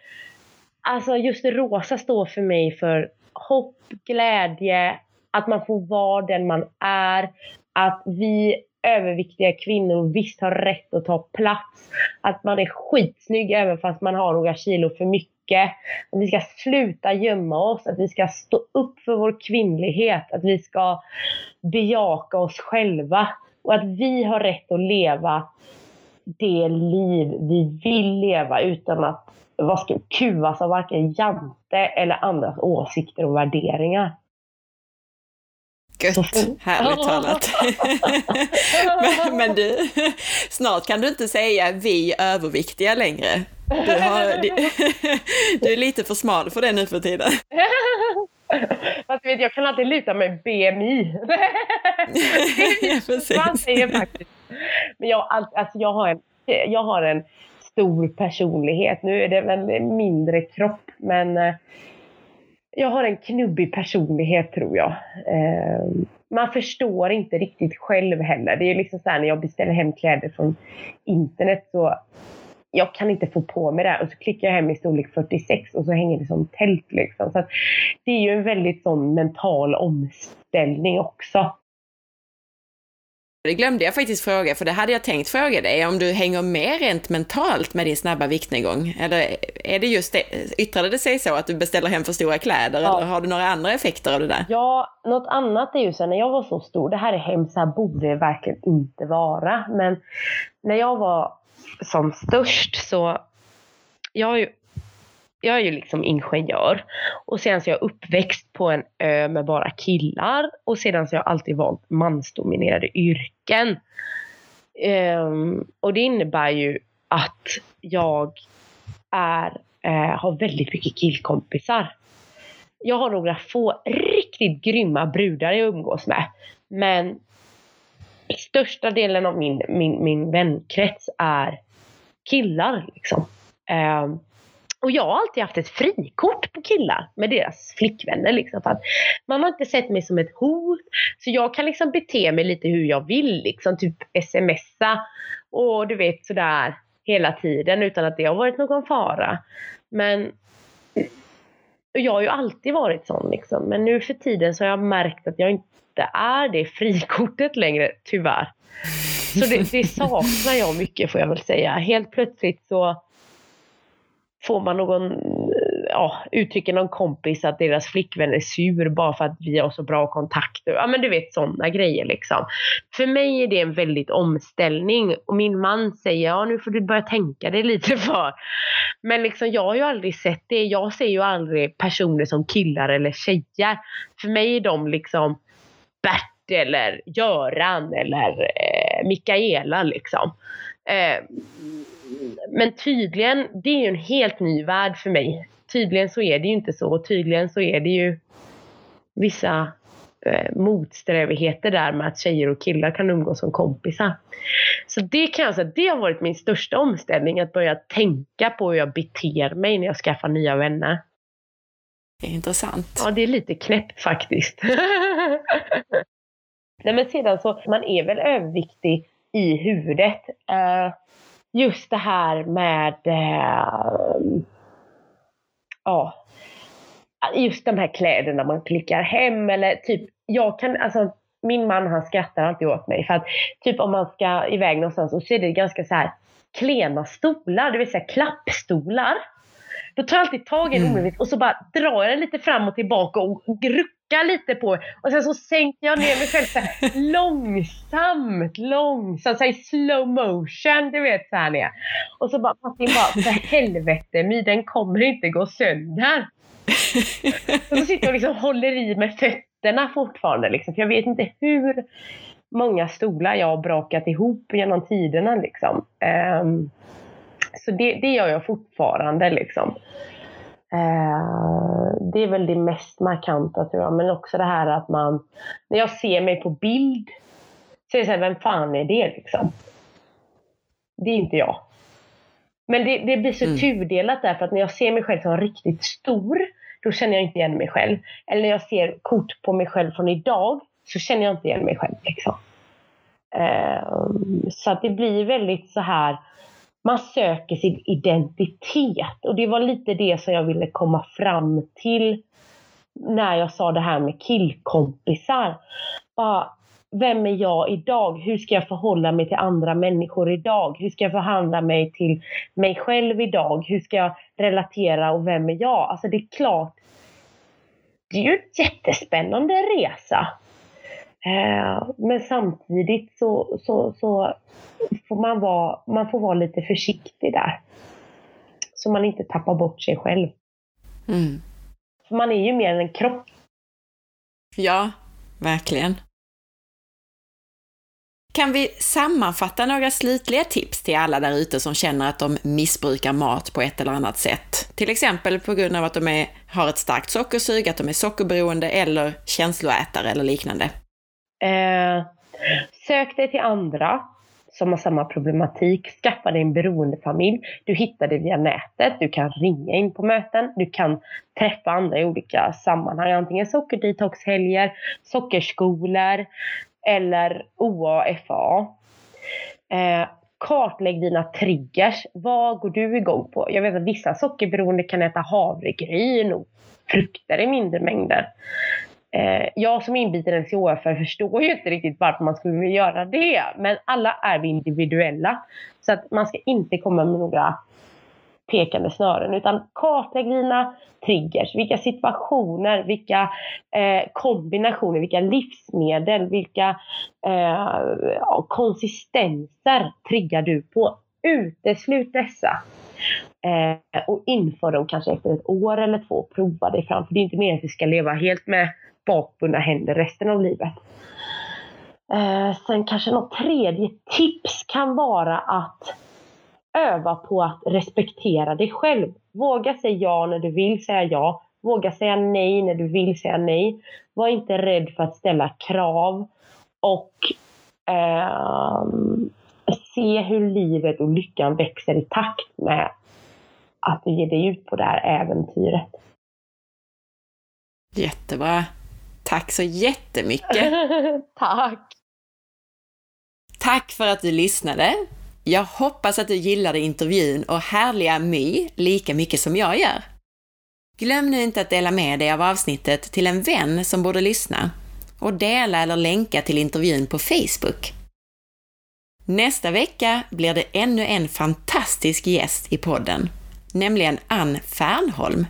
alltså just rosa står för mig för hopp, glädje, att man får vara den man är, att vi överviktiga kvinnor visst har rätt att ta plats, att man är skitsnygg även fast man har några kilo för mycket, att vi ska sluta gömma oss, att vi ska stå upp för vår kvinnlighet, att vi ska bejaka oss själva. Och att vi har rätt att leva det liv vi vill leva utan att vad ska, kuvas av varken Jante eller andras åsikter och värderingar. Gött, härligt talat. men, men, du, snart kan du inte säga vi överviktiga längre. Du, har, du är lite för smal för det nu för tiden. Fast vet, jag kan alltid luta mig BMI. ja, precis. Man säger faktiskt. Men jag, alltså, jag, har en, jag har en stor personlighet. Nu är det väl mindre kropp, men eh, jag har en knubbig personlighet tror jag. Eh, man förstår inte riktigt själv heller. Det är liksom så här när jag beställer hem kläder från internet så jag kan inte få på mig det och så klickar jag hem i storlek 46 och så hänger det som tält liksom. Så det är ju en väldigt sån mental omställning också. Det glömde jag faktiskt fråga, för det hade jag tänkt fråga dig, om du hänger med rent mentalt med din snabba viktnedgång? Eller är det just det, yttrade det sig så att du beställer hem för stora kläder, ja. eller har du några andra effekter av det där? Ja, något annat är ju så när jag var så stor, det här är hemskt, så här borde det verkligen inte vara, men när jag var som störst så, jag har ju jag är ju liksom ingenjör och sen så är jag uppväxt på en ö med bara killar och sedan så har jag alltid valt mansdominerade yrken. Um, och det innebär ju att jag är, uh, har väldigt mycket killkompisar. Jag har några få riktigt grymma brudar jag umgås med. Men största delen av min, min, min vänkrets är killar. Liksom. Um, och jag har alltid haft ett frikort på killar med deras flickvänner. Liksom, för att man har inte sett mig som ett hot. Så jag kan liksom bete mig lite hur jag vill. Liksom, typ smsa och du vet sådär hela tiden utan att det har varit någon fara. Men jag har ju alltid varit sån liksom. Men nu för tiden så har jag märkt att jag inte är det frikortet längre, tyvärr. Så det, det saknar jag mycket får jag väl säga. Helt plötsligt så får man någon, eh, ja, uttrycker någon kompis att deras flickvän är sur bara för att vi har så bra kontakter. Ja men du vet sådana grejer liksom. För mig är det en väldigt omställning och min man säger ja nu får du börja tänka dig lite för. Men liksom jag har ju aldrig sett det. Jag ser ju aldrig personer som killar eller tjejer. För mig är de liksom Bert eller Göran eller eh, Mikaela liksom. Eh, men tydligen, det är ju en helt ny värld för mig. Tydligen så är det ju inte så och tydligen så är det ju vissa eh, motsträvigheter där med att tjejer och killar kan umgås som kompisar. Så det kan jag säga, det har varit min största omställning, att börja tänka på hur jag beter mig när jag skaffar nya vänner. Det är intressant. Ja, det är lite knäppt faktiskt. Nej men sedan så, man är väl överviktig i huvudet. Uh, just det här med eh, ja, just de här kläderna man klickar hem eller typ, jag kan, alltså min man han skrattar alltid åt mig för att typ om man ska iväg någonstans och så är det ganska så här klena stolar, det vill säga klappstolar. Då tar jag alltid tag i den mm. och så bara drar jag den lite fram och tillbaka och ruckar lite på och sen så sänker jag ner mig själv så här, långsamt, långsamt, så här, i slow motion, du vet så här ner. Och så bara Martin bara, för helvete My, den kommer inte gå sönder. och så sitter jag och liksom håller i med fötterna fortfarande liksom, för jag vet inte hur många stolar jag har brakat ihop genom tiderna liksom. Um, så det, det gör jag fortfarande liksom. Eh, det är väl det mest markanta tror jag. Men också det här att man, när jag ser mig på bild, så är det så här, vem fan är det liksom? Det är inte jag. Men det, det blir så mm. tudelat därför att när jag ser mig själv som riktigt stor, då känner jag inte igen mig själv. Eller när jag ser kort på mig själv från idag, så känner jag inte igen mig själv. Liksom. Eh, så att det blir väldigt så här, man söker sin identitet. Och det var lite det som jag ville komma fram till när jag sa det här med killkompisar. Bara, vem är jag idag? Hur ska jag förhålla mig till andra människor idag? Hur ska jag förhandla mig till mig själv idag? Hur ska jag relatera och vem är jag? Alltså det är klart, det är ju en jättespännande resa. Eh, men samtidigt så, så, så får man, vara, man får vara lite försiktig där. Så man inte tappar bort sig själv. Mm. För man är ju mer än en kropp. Ja, verkligen. Kan vi sammanfatta några slutliga tips till alla där ute som känner att de missbrukar mat på ett eller annat sätt? Till exempel på grund av att de är, har ett starkt sockersug, att de är sockerberoende eller känsloätare eller liknande. Eh, sök dig till andra som har samma problematik. Skaffa dig en beroendefamilj. Du hittar det via nätet. Du kan ringa in på möten. Du kan träffa andra i olika sammanhang. Antingen sockerdetoxhelger, sockerskolor eller OAFA. Eh, kartlägg dina triggers. Vad går du igång på? Jag vet att vissa sockerberoende kan äta havregryn och frukter i mindre mängder. Eh, jag som inbiten NCHF förstår ju inte riktigt varför man skulle vilja göra det. Men alla är vi individuella. Så att man ska inte komma med några pekande snören utan kartlägg dina triggers. Vilka situationer, vilka eh, kombinationer, vilka livsmedel, vilka eh, konsistenser triggar du på. Uteslut dessa. Eh, och inför dem kanske efter ett år eller två. Prova dig fram. För det är inte meningen att vi ska leva helt med bakbundna händer resten av livet. Eh, sen kanske något tredje tips kan vara att öva på att respektera dig själv. Våga säga ja när du vill säga ja. Våga säga nej när du vill säga nej. Var inte rädd för att ställa krav. Och eh, se hur livet och lyckan växer i takt med att du ger dig ut på det här äventyret. Jättebra. Tack så jättemycket! Tack! Tack för att du lyssnade! Jag hoppas att du gillade intervjun och härliga My lika mycket som jag gör. Glöm nu inte att dela med dig av avsnittet till en vän som borde lyssna och dela eller länka till intervjun på Facebook. Nästa vecka blir det ännu en fantastisk gäst i podden, nämligen Ann Fernholm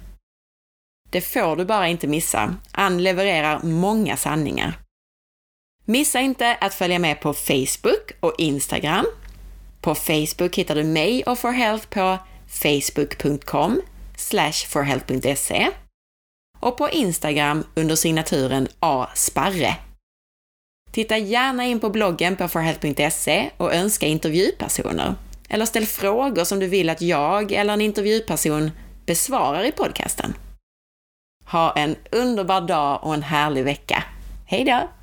det får du bara inte missa. Ann levererar många sanningar. Missa inte att följa med på Facebook och Instagram. På Facebook hittar du mig och For Health på facebook.com forhealth.se och på Instagram under signaturen asparre. Titta gärna in på bloggen på forhealth.se och önska intervjupersoner. Eller ställ frågor som du vill att jag eller en intervjuperson besvarar i podcasten. Ha en underbar dag och en härlig vecka. Hej då!